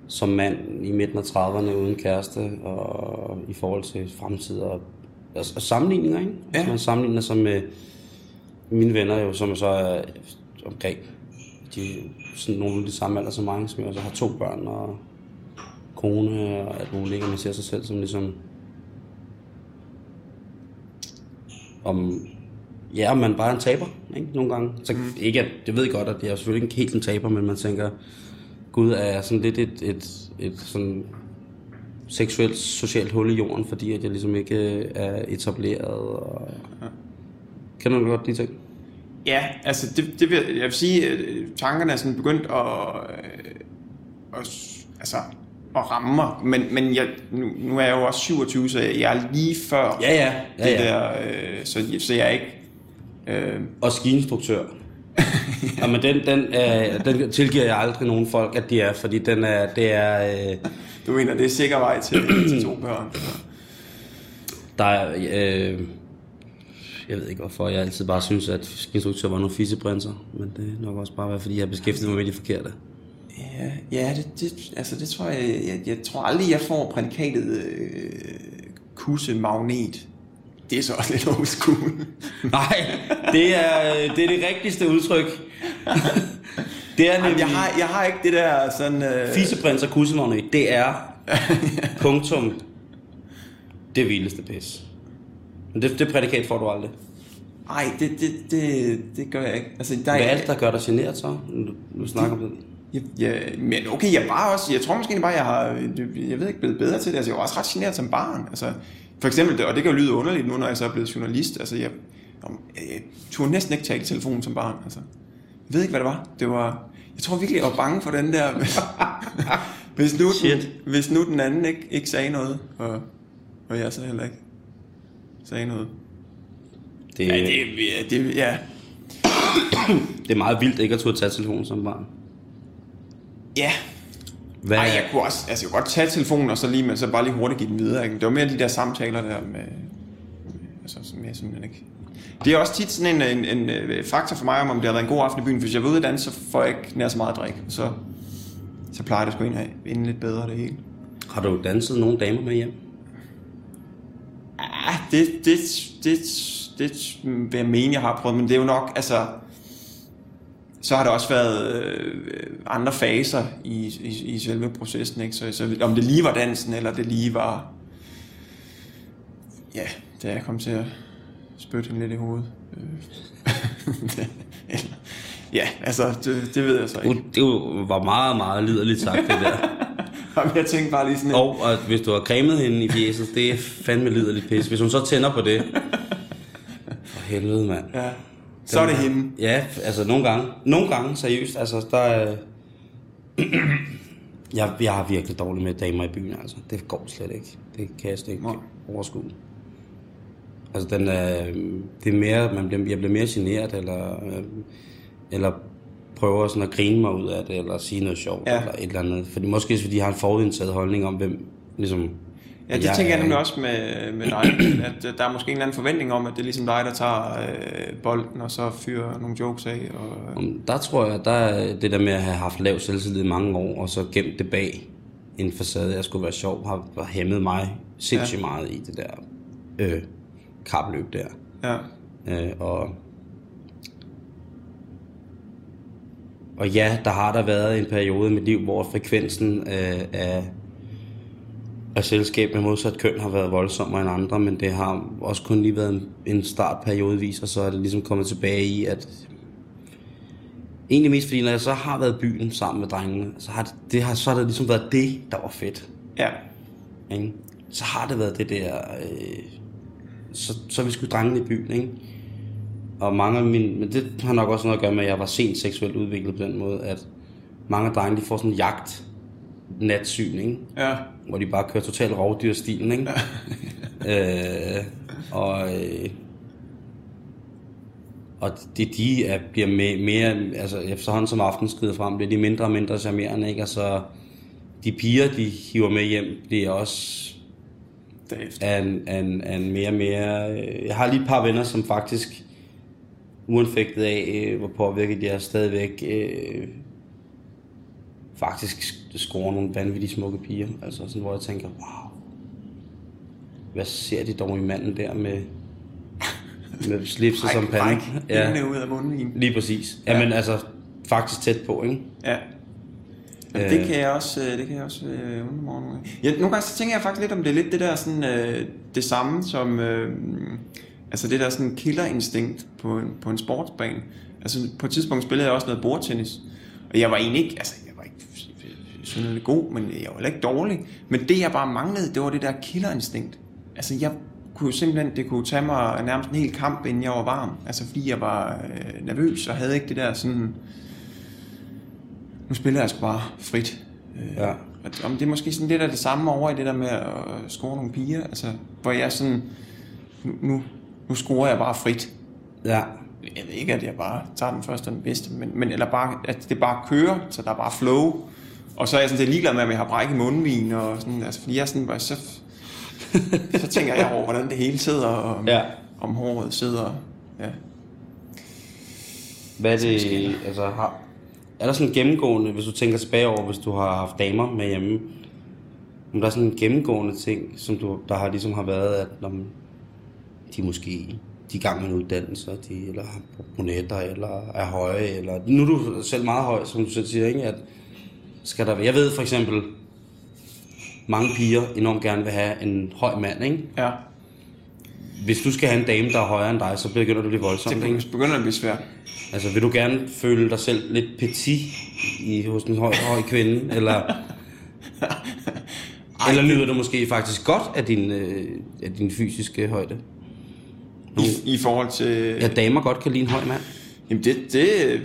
som mand i midten af 30'erne uden kæreste, og i forhold til fremtid og, og, og sammenligninger, ikke? Ja. Altså, man sammenligner sig med mine venner, jo, som så er omkring de sådan nogle af de samme alder som mig, som jeg også har to børn og kone og alt muligt, ikke? man ser sig selv som ligesom om ja, om man bare er en taber, ikke? Nogle gange. Så mm. ikke, at, jeg ved godt, at jeg er selvfølgelig ikke helt en taber, men man tænker, Gud er sådan lidt et, et, et sådan seksuelt, socialt hul i jorden, fordi at jeg ligesom ikke er etableret. Og... Kender du godt de ting? Ja, altså det, det vil, jeg vil sige, at øh, tankerne er sådan begyndt at, øh, at, altså, at ramme mig. Men, men jeg, nu, nu er jeg jo også 27, så jeg er lige før Ja, ja. ja, det ja. der, øh, så, så jeg er ikke... Øh, Og skiinstruktør. ja. men den, den, øh, den tilgiver jeg aldrig nogen folk, at de er, fordi den er, det er, øh, du mener, det er sikker vej til, til to børn. der er, øh, jeg ved ikke hvorfor, jeg altid bare synes, at skiinstruktør var nogle fisseprinser, men det er nok også bare, være, fordi jeg har beskæftiget mig med de forkerte. Ja, ja det, det, altså det tror jeg, jeg, jeg tror aldrig, jeg får prædikatet øh, kusse magnet. Det er så også lidt old school. Nej, det er, det er det rigtigste udtryk. det er nemlig, jeg, har, jeg har ikke det der sådan... Øh, Fisseprins og kussemagnet, det er punktum det vildeste pis. Men det, det prædikat får du aldrig. Ej, det, det, det, det gør jeg ikke. Altså, der Hvad er, er det, der gør dig generet så? Nu, nu snakker vi. Jeg, jeg, men okay, jeg var også, jeg tror måske bare, jeg har, jeg ved ikke, blevet bedre til det. Altså, jeg var også ret generet som barn. Altså, for eksempel, og det kan jo lyde underligt nu, når jeg så er blevet journalist. Altså, jeg, jeg, jeg turde næsten ikke tale i telefonen som barn. Altså, jeg ved ikke, hvad det var. Det var, jeg tror virkelig, jeg var bange for den der... hvis, nu den, hvis nu den anden ikke, ikke sagde noget, og, og jeg så heller ikke sagde noget. Det, Ja, det, ja, det, ja. det er meget vildt ikke at turde tage telefonen som barn. ja. Hvad, Ej, jeg kunne også, altså jeg kunne godt tage telefonen, og så lige, men så bare lige hurtigt give den videre. Ikke? Det var mere de der samtaler der med, med altså, som jeg simpelthen ikke... Det er også tit sådan en, en, en, øh, faktor for mig, om, det har været en god aften i byen. Hvis jeg vil ud at danse, så får jeg ikke nær så meget at drikke. Så, så plejer det sgu ind ende lidt bedre det hele. Har du danset nogle damer med hjem? Ja, det, det, det, det vil jeg mene, jeg har prøvet, men det er jo nok, altså... Så har der også været øh, andre faser i, i, i selve processen, ikke? Så, så om det lige var dansen, eller det lige var... Ja, da jeg kom til at spytte hende lidt i hovedet. Øh. Ja, altså, det, det ved jeg så ikke. Det var meget, meget liderligt sagt, det der. Jamen, jeg tænkte bare lige sådan... Og at hvis du har cremet hende i fjeset, det er fandme liderligt pis. Hvis hun så tænder på det... For helvede, mand. Ja, så er det hende. Ja, altså nogle gange. Nogle gange, seriøst. Altså, der er... jeg, jeg har virkelig dårligt med damer i byen, altså. Det går slet ikke. Det kan jeg slet ikke overskue. Altså, den er, det er mere, man bliver, jeg bliver mere generet, eller, øh, eller prøver sådan at grine mig ud af det, eller sige noget sjovt, Ja. eller et eller andet. Fordi, måske fordi jeg har en forudindtaget holdning om, hvem ligesom... Ja, det jeg tænker jeg nemlig også med, med dig, at der er måske en eller anden forventning om, at det er ligesom dig, der tager øh, bolden, og så fyrer nogle jokes af. Og, øh, Der tror jeg, der er det der med at have haft lav selvtillid i mange år, og så gemt det bag en facade, jeg skulle være sjov, har, har hæmmet mig sindssygt ja. meget i det der øh, kapløb der. ja. Øh, og, og ja, der har der været en periode i mit liv, hvor frekvensen øh, af, af selskab med modsat køn har været voldsommere end andre, men det har også kun lige været en, en startperiodevis, og så er det ligesom kommet tilbage i, at egentlig mest fordi, når jeg så har været i byen sammen med drengene, så har det, det har, så har det ligesom været det, der var fedt. ja. Ikke? Så har det været det der... Øh, så, så er vi sgu drengene i byen, ikke? Og mange af mine... Men det har nok også noget at gøre med, at jeg var sent seksuelt udviklet på den måde, at mange af drengene de får sådan en jagt natsyn, ikke? Ja. Hvor de bare kører totalt rovdyrstilen, ikke? øh, og... Øh, og de, de er, bliver mere, mere, altså efterhånden som aftenen skrider frem, bliver de mindre og mindre charmerende, ikke? Og så de piger, de hiver med hjem, bliver også Derefter. er en, er en, er en mere og mere... Øh, jeg har lige et par venner, som faktisk, uanfægtet af, øh, hvor påvirket de er stadigvæk, øh, faktisk scorer nogle vanvittigt smukke piger. Altså sådan, hvor jeg tænker, wow, hvad ser de dog i manden der med, med slipset som pande? Ja. ud af munden. lige præcis. Jamen altså, faktisk tæt på, ikke? Ja. Men det kan jeg også, øh, det kan jeg også øh, undre mig over. Ja, nogle gange så tænker jeg faktisk lidt om det er lidt det der sådan, øh, det samme som, øh, altså det der sådan killerinstinkt på en, på en sportsbane. Altså på et tidspunkt spillede jeg også noget bordtennis, og jeg var egentlig ikke, altså jeg var ikke synderligt god, men jeg var heller ikke dårlig. Men det jeg bare manglede, det var det der killerinstinkt. Altså jeg kunne jo simpelthen, det kunne tage mig nærmest en hel kamp, inden jeg var varm. Altså fordi jeg var øh, nervøs og havde ikke det der sådan, nu spiller jeg sgu bare frit. Øh, Ja. og Om det er måske sådan lidt af det samme over i det der med at score nogle piger, altså, hvor jeg sådan, nu, nu, scorer jeg bare frit. Ja. Jeg ved ikke, at jeg bare tager den første og den bedste, men, men eller bare, at det bare kører, så der er bare flow. Og så er jeg sådan lidt ligeglad med, om jeg har brækket mundvin, og sådan, altså, fordi jeg sådan, bare, så, så tænker jeg over, hvordan det hele sidder, og om, Ja. om håret sidder. Ja. Hvad er det, altså har, er der sådan en gennemgående, hvis du tænker tilbage over, hvis du har haft damer med hjemme, om der er sådan en gennemgående ting, som du, der har ligesom har været, at når de måske de er i gang med en uddannelse, de, eller har brunetter, eller er høje, eller nu er du selv meget høj, som du selv siger, ikke? at skal der, jeg ved for eksempel, mange piger enormt gerne vil have en høj mand, ikke? Ja hvis du skal have en dame, der er højere end dig, så begynder det at blive voldsomt. Det begynder at blive svært. Altså, vil du gerne føle dig selv lidt petit i, hos en høj, høj kvinde, eller, eller nyder du måske faktisk godt af din, øh, af din fysiske højde? I, I forhold til... Ja, damer godt kan lide en høj mand. Jamen det, det, øh,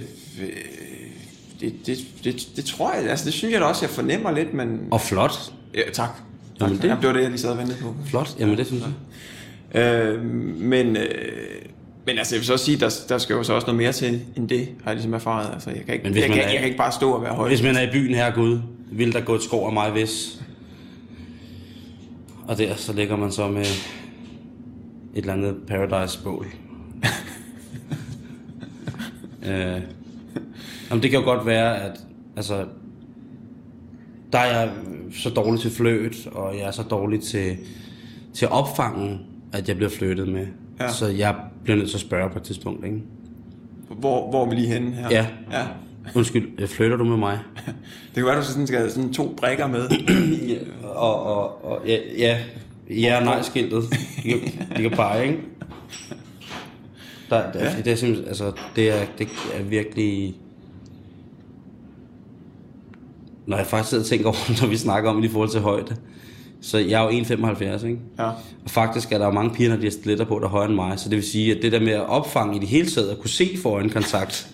det, det, det, det tror jeg, altså det synes jeg da også, jeg fornemmer lidt, men... Og flot. Ja, tak. tak. Jamen, det... det- Jamen, det var det, jeg lige sad og ventede på. Flot, jamen det synes jeg. Øh, men, øh, men altså, jeg vil så også sige, der, der skal jo så også noget mere til end det, har jeg ligesom erfaret. Altså, jeg kan ikke, jeg, kan, er- jeg kan ikke bare stå og være høj. Hvis man er i byen her, Gud, vil der gå et skov af mig, hvis... Og der, så ligger man så med et eller andet paradise-bål. øh, jamen, det kan jo godt være, at altså, der er jeg så dårlig til fløt, og jeg er så dårlig til, til opfangen, at jeg bliver flyttet med. Ja. Så jeg bliver nødt til at spørge på et tidspunkt, ikke? Hvor, hvor er vi lige henne her? Ja. ja. Undskyld, flytter du med mig? Det kan være, du så sådan skal have sådan to brækker med. Ja, og, og, og ja, ja, ja og nej-skiltet. De kan, pege, ikke? Der, der, ja. Det er simpelthen, altså, det er, det er virkelig... Når jeg faktisk sidder og tænker over, når vi snakker om det i forhold til højde. Så jeg er jo 1,75, ikke? Ja. Og faktisk er der jo mange piger, når de har stiletter på, der er højere end mig. Så det vil sige, at det der med at opfange i det hele taget, at kunne se foran kontakt,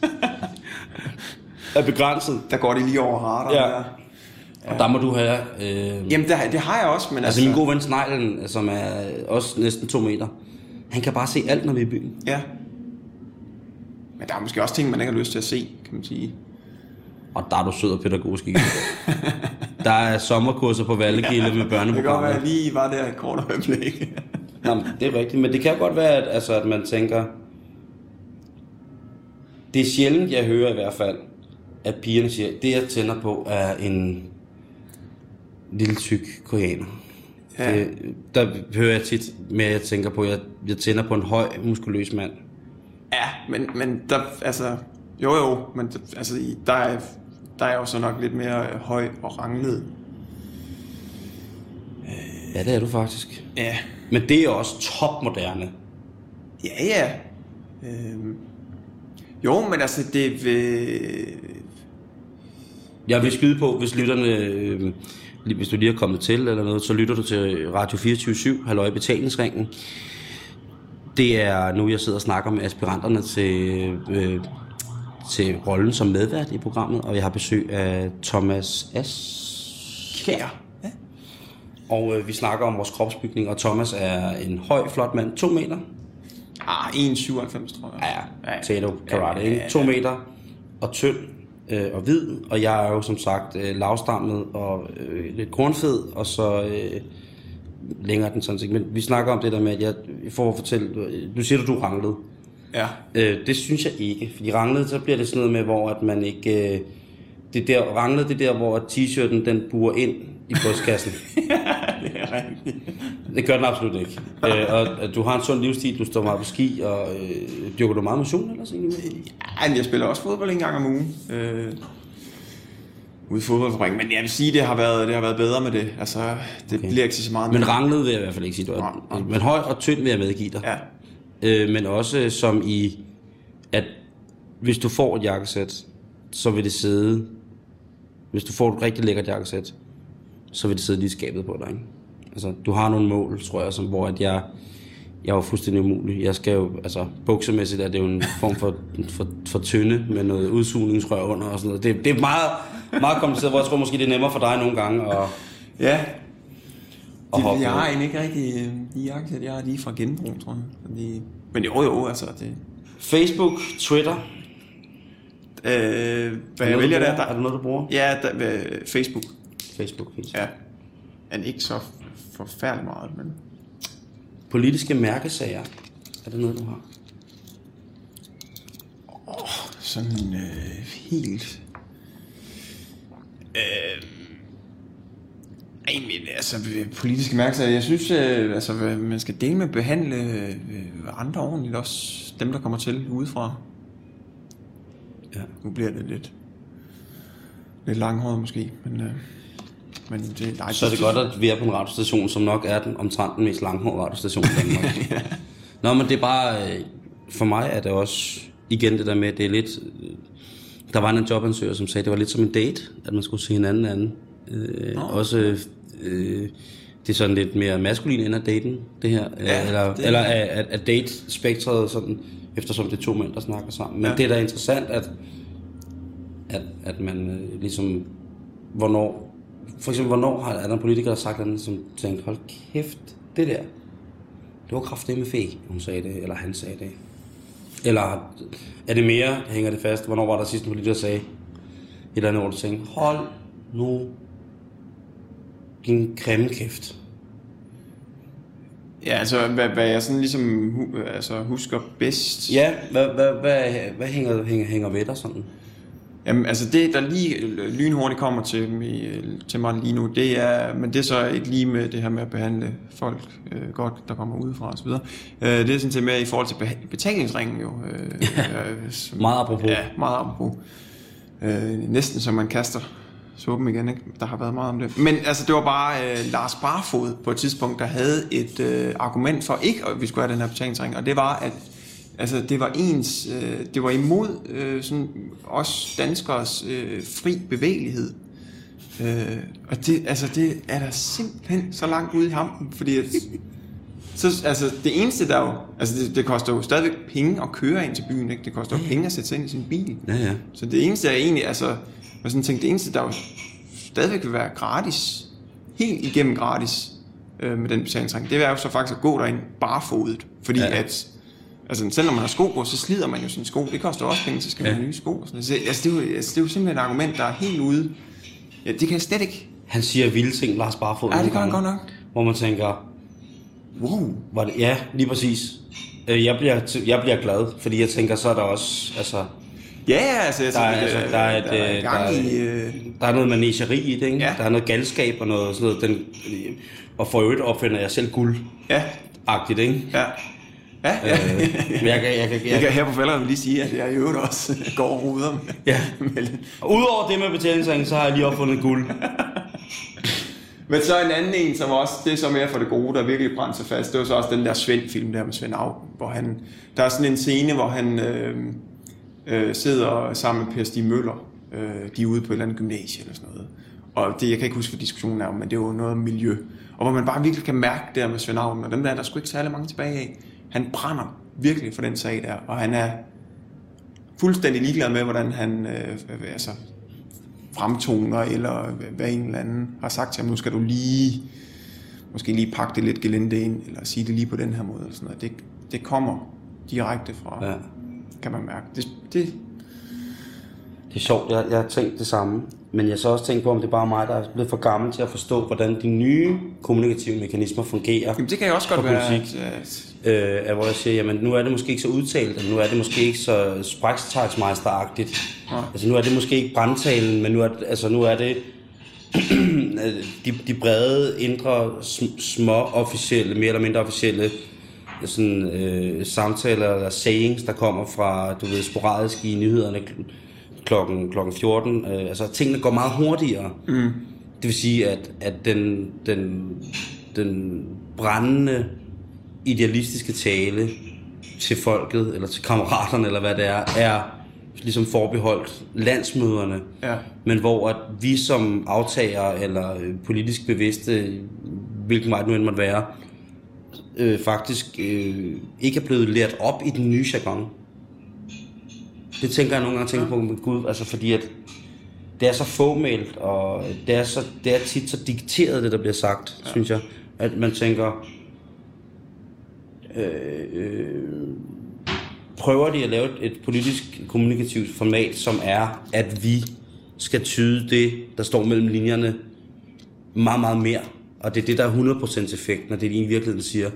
er begrænset. Der går det lige over radaren Ja. der. Og der må du have... Øh, Jamen, det, det har jeg også, men Altså min gode ven Sneglen, som er også næsten to meter, han kan bare se alt, når vi er i byen. Ja. Men der er måske også ting, man ikke har lyst til at se, kan man sige. Og der er du sød og pædagogisk ikke? Der er sommerkurser på Vallegilde med Det kan godt være, at børneprogrammer. lige var der et kort øjeblik. Nå, men det er rigtigt, men det kan godt være, at, altså, at man tænker... Det er sjældent, jeg hører i hvert fald, at pigerne siger, det jeg tænder på er en lille tyk koreaner. Ja. Ja. Det, der hører jeg tit med, at jeg tænker på, jeg, jeg tænder på en høj, muskuløs mand. Ja, men, men der, altså, jo jo, men altså, der er, der er jo så nok lidt mere øh, høj og ranglet. Ja, det er du faktisk. Ja. Men det er også topmoderne. Ja, ja. Øhm. Jo, men altså, det vil... Jeg vil skyde på, hvis lytterne, øh, hvis du lige er kommet til eller noget, så lytter du til Radio 24-7, Halløj Betalingsringen. Det er nu, jeg sidder og snakker med aspiranterne til, øh, til rollen som medvært i programmet, og jeg har besøg af Thomas S. Kær. Ja. Og øh, vi snakker om vores kropsbygning, og Thomas er en høj, flot mand, to meter. Ah, 1,97 tror jeg. Ja, ja. Tato karate, Ja, ja, ja. To meter og tynd øh, og hvid, og jeg er jo som sagt øh, lavstammet og øh, lidt kornfed, og så øh, længere den sådan set. Men vi snakker om det der med, at jeg får at fortælle, du siger, at du ranglet. Ja. Øh, det synes jeg ikke, fordi ranglet, så bliver det sådan noget med, hvor at man ikke... Øh, det der, ranglet, det er der, hvor t-shirten den buer ind i brystkassen. det er rigtigt. Det gør den absolut ikke. øh, og at du har en sund livsstil, du står meget på ski, og øh, dyrker du meget motion ellers egentlig? Ja, men jeg spiller også fodbold en gang om ugen. Øh, ude i fodboldfabrikken. Men jeg vil sige, det har været, det har været bedre med det. Altså, det okay. bliver ikke så meget Men ranglet vil jeg i hvert fald ikke sige, du er. Men høj og tynd vil jeg medgive dig. Ja. Øh, men også som i, at hvis du får et jakkesæt, så vil det sidde... Hvis du får et rigtig lækkert jakkesæt, så vil det sidde lige skabet på dig, ikke? Altså, du har nogle mål, tror jeg, som, hvor at jeg, jeg er jo fuldstændig umulig. Jeg skal jo, altså, buksemæssigt er det jo en form for, for, for tynde med noget udsugningsrør under og sådan noget. Det, det er meget, meget kompliceret, hvor jeg tror måske, det er nemmere for dig nogle gange at, Ja at De, hoppe jeg har egentlig ikke rigtig øh, de jakkesæt, jeg har lige fra genbrug, tror jeg. Fordi, men jo, jo, altså det... Facebook, Twitter, Øh, hvad jeg det vælger der, bruger? Er der... det noget, du bruger? Ja, der, øh, Facebook. Facebook, Facebook. Ja. Men ikke så forfærdeligt meget, men... Politiske mærkesager. Er det noget, du har? sådan øh, helt... Øh, ej, men altså, politiske mærkesager, jeg synes, øh, altså, man skal dele med at behandle øh, andre ordentligt, også dem, der kommer til udefra. Ja. Nu bliver det lidt, lidt langhåret måske, men, øh, men det, nej, Så er det godt, at vi er på en radiostation, som nok er den omtrent den mest langhårede radiostation i Danmark. Nå, men det er bare... øh, For mig er det også igen det der med, at det er lidt... Der var en jobansøger, som sagde, at det var lidt som en date, at man skulle se hinanden anden. Øh, også... Øh, det er sådan lidt mere maskulin end at daten, det her. Ja, Ja, eller, det- eller at, at, at date-spektret sådan, eftersom det er to mænd, der snakker sammen. Men Ja. det er da interessant, at, at, at man øh, ligesom, hvornår, for eksempel, hvornår har der en politiker, der har sagt noget, som tænkte, hold kæft, det der, det var kraftigt med fe, hun sagde det, eller han sagde det. Eller er det mere, hænger det fast, hvornår var der sidst en politiker, der sagde et eller andet, hvor du tænkte, hold nu din grimme kæft. Ja, altså, hvad, hvad jeg sådan ligesom hu, altså, husker bedst. Ja, hvad, hvad, hvad, hvad hænger, hænger, hænger ved dig sådan? Jamen, altså det, der lige lynhurtigt kommer til, til mig lige nu, det er, men det er så ikke lige med det her med at behandle folk øh, godt, der kommer udefra osv. Øh, det er sådan set mere i forhold til beha- betalingsringen jo. Øh, øh, som, Meget apropos. Ja, meget apropos. Øh, næsten som man kaster suppen igen, ikke? Der har været meget om det. Men altså, det var bare øh, Lars Barfod på et tidspunkt, der havde et øh, argument for ikke, at vi skulle have den her betalingsring, og det var, at altså, det var ens, øh, det var imod øh, sådan, os danskers øh, fri bevægelighed. Øh, og det, altså, det er der simpelthen så langt ude i hampen, fordi at, så, altså, det eneste der jo, altså det, det koster jo stadigvæk penge at køre ind til byen, ikke? Det koster jo penge at sætte sig ind i sin bil. Ja, ja. Så det eneste er egentlig, altså, jeg sådan tænkte, det eneste, der jo stadigvæk vil være gratis, helt igennem gratis øh, med den betalingsring, det er jo så faktisk at gå derind barefodet. Fordi ja. At, altså selv når man har sko på, så slider man jo sine sko. Det koster også penge, så skal man Ja. have nye sko. Og sådan. Så, altså, det, er jo, altså, det er jo simpelthen et argument, der er helt ude. Ja, det kan jeg slet ikke. Han siger vilde ting, Lars Barfod. Ja, det gør han godt nok. Hvor man tænker, Wow. var det, ja, lige præcis. Øh, Jeg bliver, jeg bliver glad, fordi jeg tænker, så er der også, altså, Ja, altså, der er, altså, der er, et, der er øh, der i... Øh, der er noget manegeri i det, ikke? Ja. Der er noget galskab og noget sådan noget, den, øh, og for øvrigt opfinder jeg selv guld-agtigt, ja, ikke? ja. Ja, ja. Øh, jeg, kan- jeg, kan- Jeg jeg, kan her på fælderen lige sige, at jeg i øvrigt også går og ruder med, Ja. Udover det med betalingsringen, så har jeg lige opfundet guld. Men så en anden en, som også, det er så mere for det gode, der virkelig brændte sig fast, det var så også den der Svend-film der med Svend Augen, hvor han, der er sådan en scene, hvor han øh, øh, sidder sammen med Per Stig Møller, øh, de er ude på et eller andet gymnasie eller sådan noget. Og det, jeg kan ikke huske, hvad diskussionen er om, men det er jo noget om miljø. Og hvor man bare virkelig kan mærke det der med Svend Augen, og dem der er der sgu ikke særlig mange tilbage af. Han brænder virkelig for den sag der, og han er fuldstændig ligeglad med, hvordan han øh, altså, fremtoner, eller hvad en eller anden har sagt til ham, nu skal du lige, måske lige pakke det lidt gelinde ind, eller sige det lige på den her måde, eller sådan noget. Det, det kommer direkte fra, ja. Kan man mærke. Det, det, Det er sjovt, jeg, jeg har tænkt det samme. Men jeg så også tænkt på, om det er bare mig, der er blevet for gammel til at forstå, hvordan de nye kommunikative mekanismer fungerer. jamen, det kan jo også godt være, politik. at, Øh, at hvor jeg siger, jamen nu er det måske ikke så udtalt, og nu er det måske ikke så sprækstagsmeisteragtigt. Altså nu er det måske ikke brandtalen, men nu er, det- altså, nu er det de, de brede, indre, sm- små officielle, mere eller mindre officielle sådan, øh, samtaler eller sayings, der kommer fra, du ved, sporadisk i nyhederne kl- klokken, klokken 14. Øh, altså tingene går meget hurtigere. Mm. Det vil sige, at, at den, den, den brændende idealistiske tale til folket, eller til kammeraterne, eller hvad det er, er ligesom forbeholdt landsmøderne. Ja. Men hvor at vi som aftager eller øh, politisk bevidste, hvilken vej det nu end måtte være, øh, faktisk øh, ikke er blevet lært op i den nye jargon. Det tænker jeg nogle gange tænker på med Gud, altså fordi at det er så fåmælt, og det er, så, det er tit så dikteret, det der bliver sagt, ja. synes jeg, at man tænker, øh, øh, prøver de at lave et, et politisk kommunikativt format, som er, at vi skal tyde det, der står mellem linjerne, meget, meget mere. Og det er det, der er 100% effekt, når det de i virkeligheden siger.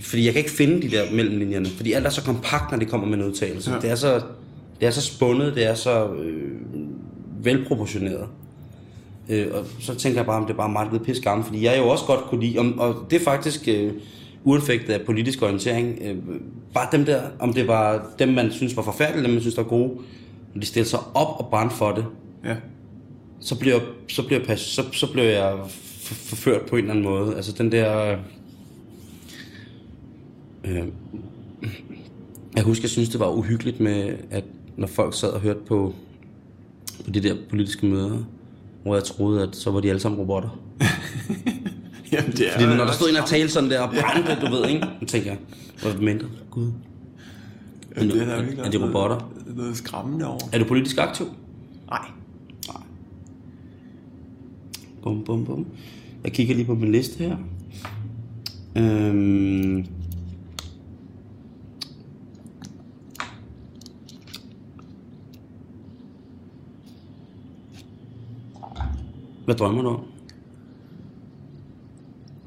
Fordi jeg kan ikke finde de der mellemlinjerne, fordi alt er så kompakt, når de kommer med en udtalelse. Ja. Det, er så, det er så spundet, det er så øh, velproportioneret. Øh, og så tænker jeg bare, om det er bare meget pisse gammel, fordi jeg jo også godt kunne lide, om, og det er faktisk øh, uanfægtet af politisk orientering, øh, bare dem der, om det var dem, man synes var forfærdelige, dem man synes var gode, når de stiller sig op og brændte for det, ja. så bliver, så bliver, så, så bliver jeg forført på en eller anden måde. Altså den der... Øh, jeg husker, jeg synes, det var uhyggeligt med, at når folk sad og hørte på, på de der politiske møder, hvor jeg troede, at så var de alle sammen robotter. Jamen, det er Fordi når der stod en og talte sådan der og brændte, du ved, ikke? Så tænker jeg, hvor er det mindre? Gud. Jamen, det er, er- virkelig er de noget- robotter? Noget skræmmende over. Er du politisk aktiv? Nej. Bum, bum, bum. Jeg kigger lige på min liste her. Øhm. Hvad drømmer du om?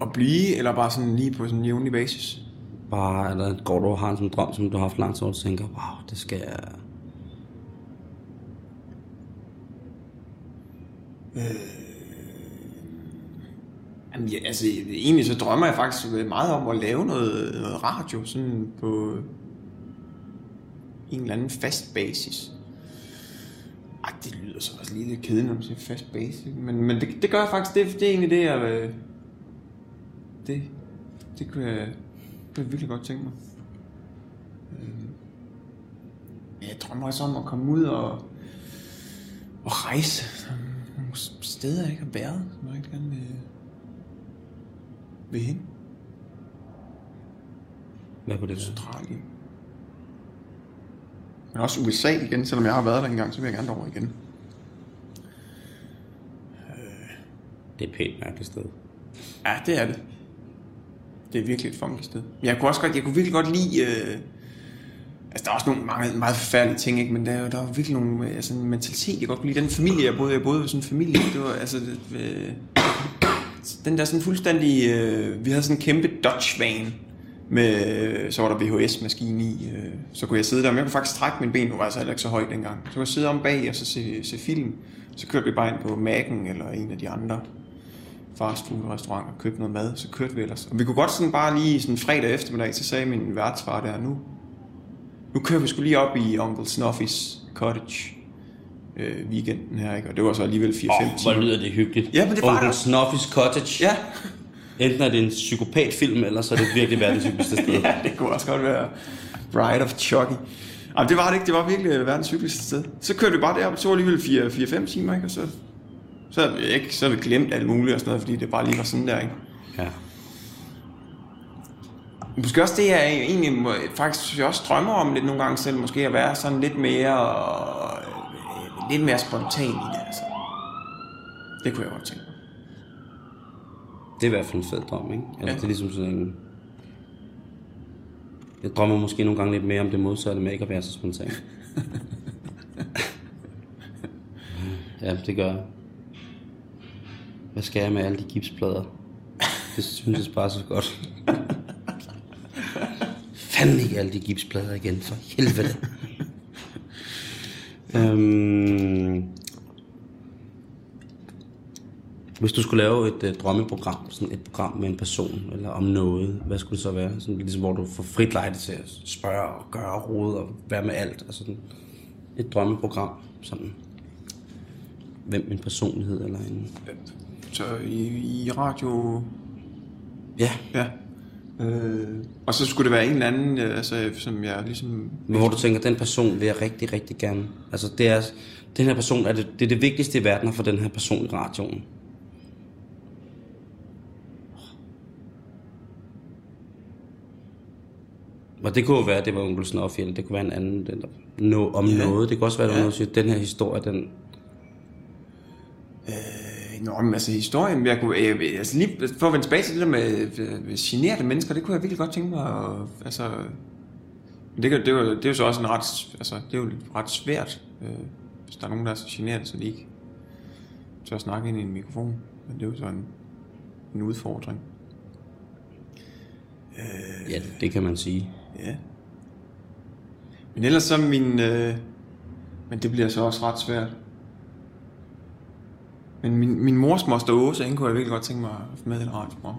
At blive, eller bare sådan lige på sådan en jævnlig basis? Bare, eller går du og har en sådan drøm, som du har haft langt, så du tænker, wow, det skal jeg... Jamen, ja, altså, egentlig så drømmer jeg faktisk meget om at lave noget, noget radio, sådan på en eller anden fast basis. Ej, det lyder så også lige lidt kedeligt, når man siger fast basis. Men, men det, det gør jeg faktisk, det, det er egentlig det, jeg... Øh, det, det kunne jeg, det kunne jeg virkelig godt tænke mig. Øh, jeg drømmer også om at komme ud og, og rejse nogle steder, jeg ikke har været, som jeg gerne vil, vil hen. Hvad kunne det være? Australien. Men også USA igen, selvom jeg har været der engang, så vil jeg gerne derover igen. Det er et pænt mærkeligt sted. Ja, det er det. Det er virkelig et funky sted. Men jeg kunne også godt, jeg kunne virkelig godt lide... Øh, altså, der er også nogle mange, meget forfærdelige ting, ikke? men der, er jo- der er virkelig nogle, øh, altså, en mentalitet, jeg godt kunne lide. Den familie, jeg boede, jeg boede ved sådan en familie, det var altså... Det, øh, den der sådan fuldstændig... Øh, vi havde sådan en kæmpe Dodge van, med, øh, så var der VHS-maskine i, øh, så kunne jeg sidde der, men jeg kunne faktisk trække mine ben, nu var jeg så heller ikke så højt dengang. Så kunne jeg sidde om bag og så se, se film, så kørte vi bare ind på Mac'en eller en af de andre fastfood-restauranter, og købte noget mad, så kørte vi ellers. Og vi kunne godt sådan bare lige sådan fredag eftermiddag, så sagde min værtsfar der, nu, nu kører vi skulle lige op i Uncle Snuffys cottage øh, weekenden her, ikke? Og det var så alligevel 4-5 Åh, timer. hvor lyder det hyggeligt. Ja, men det var det. Snuffy's Cottage. Ja. Enten er det en psykopatfilm, eller så er det virkelig verdens hyggeligste sted. ja, det kunne også godt være Bride of Chucky. Jamen, det var det ikke. Det var virkelig verdens hyggeligste sted. Så kørte vi bare derop, så var alligevel 4-5 timer, ikke? Og så, så, havde vi ikke, så havde vi glemt alt muligt og sådan noget, fordi det bare lige var sådan der, ikke? Ja. Måske også det, jeg egentlig faktisk også drømmer om lidt nogle gange selv, måske at være sådan lidt mere, øh, lidt mere spontan i det, altså. Det kunne jeg godt tænke mig. Det er i hvert fald en fed drøm, ikke? Altså, Ja. det er ligesom sådan en... Jeg drømmer måske nogle gange lidt mere om det modsatte med ikke at være så spontan. ja, det gør jeg. Hvad skal jeg med alle de gipsplader? Det synes jeg bare så godt. Fanden ikke alle de gipsplader igen, for helvede. Øhm, hvis du skulle lave et uh, drømmeprogram, sådan et program med en person, eller om noget, hvad skulle det så være? Sådan, ligesom hvor du får frit lejde til at spørge og gøre og rode og være med alt. Altså sådan et drømmeprogram, sådan hvem en personlighed eller en... Så i, i radio... Ja, Ja. Øh, og så skulle det være en eller anden, øh, altså, som jeg ligesom... men hvor du tænker, den person vil jeg rigtig, rigtig gerne. Altså det er, den her person er det, det er det vigtigste i verden at få den her person i radioen. Og det kunne jo være, at det var onkel Snuffy, eller det kunne være en anden, den der, no, om Ja. noget. Det kunne også være, at Ja. ja. noget, den her historie, den, Nå, men altså historien, jeg kunne, jeg, altså lige for at vende tilbage til det der med, med generede mennesker, det kunne jeg virkelig godt tænke mig, at, altså, men det, det, er jo, det er jo så også en ret, altså, det er jo ret svært, øh, hvis der er nogen, der er så generet, så de ikke tør snakke ind i en mikrofon, men det er jo så en, en udfordring. ja, det kan man sige. Ja. Men ellers så min... Øh, men det bliver så også ret svært. Men min, min mors moster Åse, hende kunne jeg virkelig godt tænke mig at få med i et radioprogram.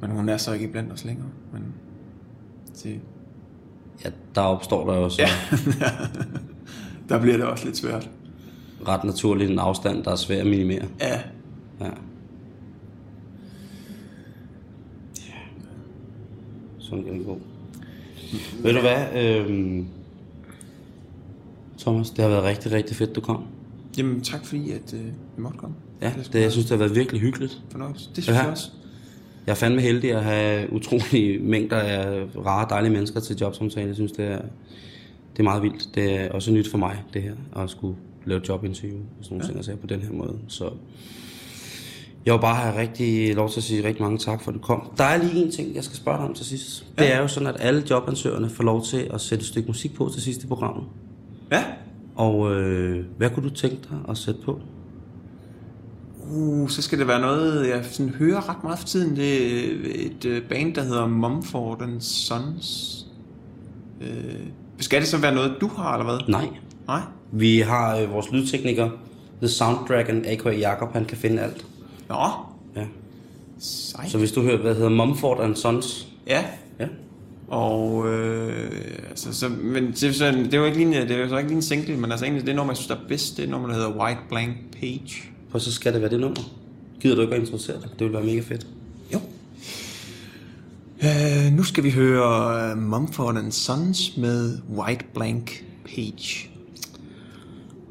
Men hun er så ikke blandt os længere. Men det, Ja, der opstår der jo så ja, der bliver det også lidt svært. ret naturligt en afstand, der er svær at minimere. Ja, Ja. Så sådan kan det gå. Ved du hvad, øhm, Thomas, det har været rigtig, rigtig fedt, du kom. Jamen, tak fordi, at øh, vi måtte komme. Ja, det, jeg synes, det har været virkelig hyggeligt. Fornøjelse. Det synes Ja. jeg også. Jeg er fandme heldig at have utrolige mængder af rare, dejlige mennesker til jobsamtale. Jeg synes, det er, det er meget vildt. Det er også nyt for mig, det her, at skulle lave jobinterview og sådan nogle ting, på den her måde. Så jeg vil bare have rigtig lov til at sige rigtig mange tak for, at du kom. Der er lige en ting, jeg skal spørge dig om til sidst. Det er jo sådan, at alle jobansøgerne får lov til at sætte et stykke musik på til sidst i programmet. Ja. Og øh, hvad kunne du tænke dig at sætte på? Uh, så skal det være noget, jeg sådan hører ret meget for tiden. Det er et øh, band, der hedder Mumford and Sons. Øh, skal det så være noget, du har, eller hvad? Nej. Nej? Vi har øh, vores lydtekniker, The Sound Dragon, a.k.a. Jakob, han kan finde alt. Nå, Ja. sejt. Så hvis du hører, hvad hedder Mumford and Sons. Ja, Ja. Og øh, altså, så, men det, så, det jo ikke lige, det jo så ikke lige en single, men altså egentlig det nummer, jeg synes, der er bedst, det er et nummer, der hedder White Blank Page. Og så skal det være det nummer. Gider du ikke at introducere det? Det vil være mega fedt. Jo. Øh, nu skal vi høre uh, Mumford and Sons med White Blank Page.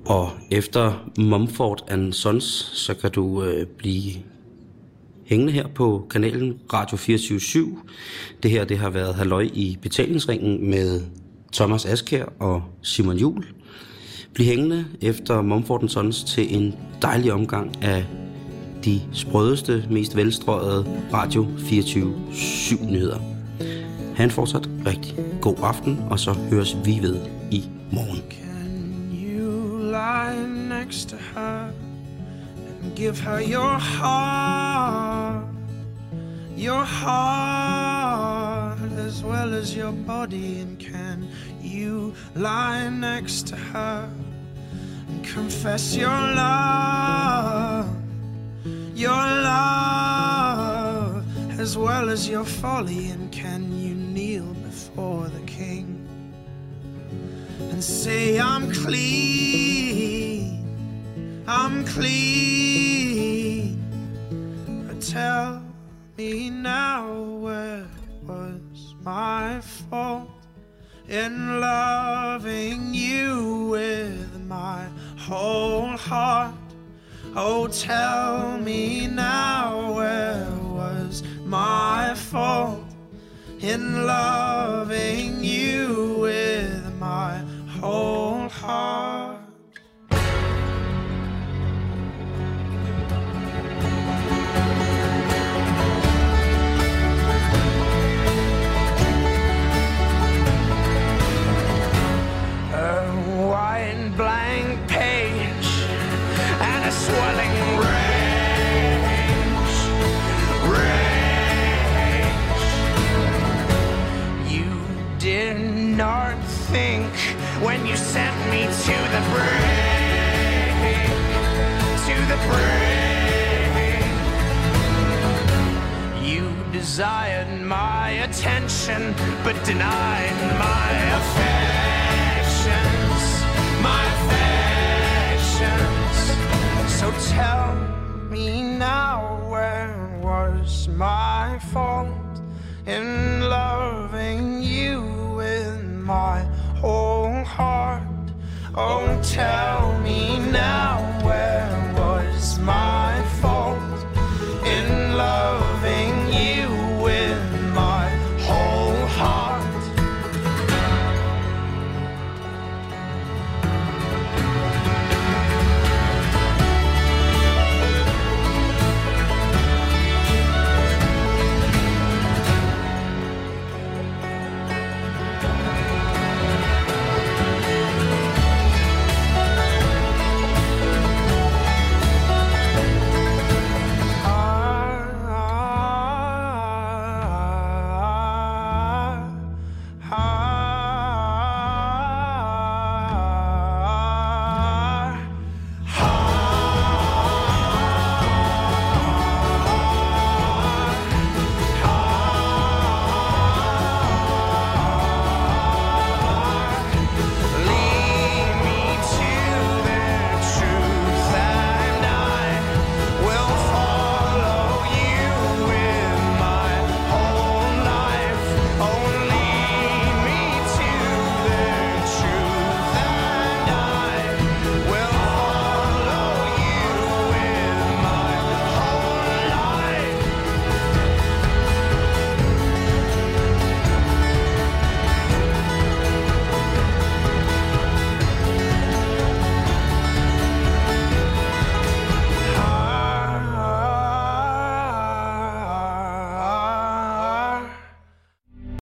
Og efter Mumford and Sons, så kan du øh, blive hængende her på kanalen Radio 24 Det her det har været Halløj i betalingsringen med Thomas Askær og Simon Jul. Bliv hængende efter Mumford Sons til en dejlig omgang af de sprødeste, mest velstrøget Radio 24 nyheder. Han fortsat rigtig god aften, og så høres vi ved i morgen. Can you lie next to her give her your heart? Your heart as well as your body. And can you lie next to her and confess your love? Your love as well as your folly. And can you kneel before the king? and say I'm clean, I'm clean. But tell me now where was my fault in loving you with my whole heart? Oh, tell me now where was my fault in loving you with my whole heart. To the brink, to the brink. You desired my attention, but denied my affections, my affections. So tell me now, where was my fault in loving you time.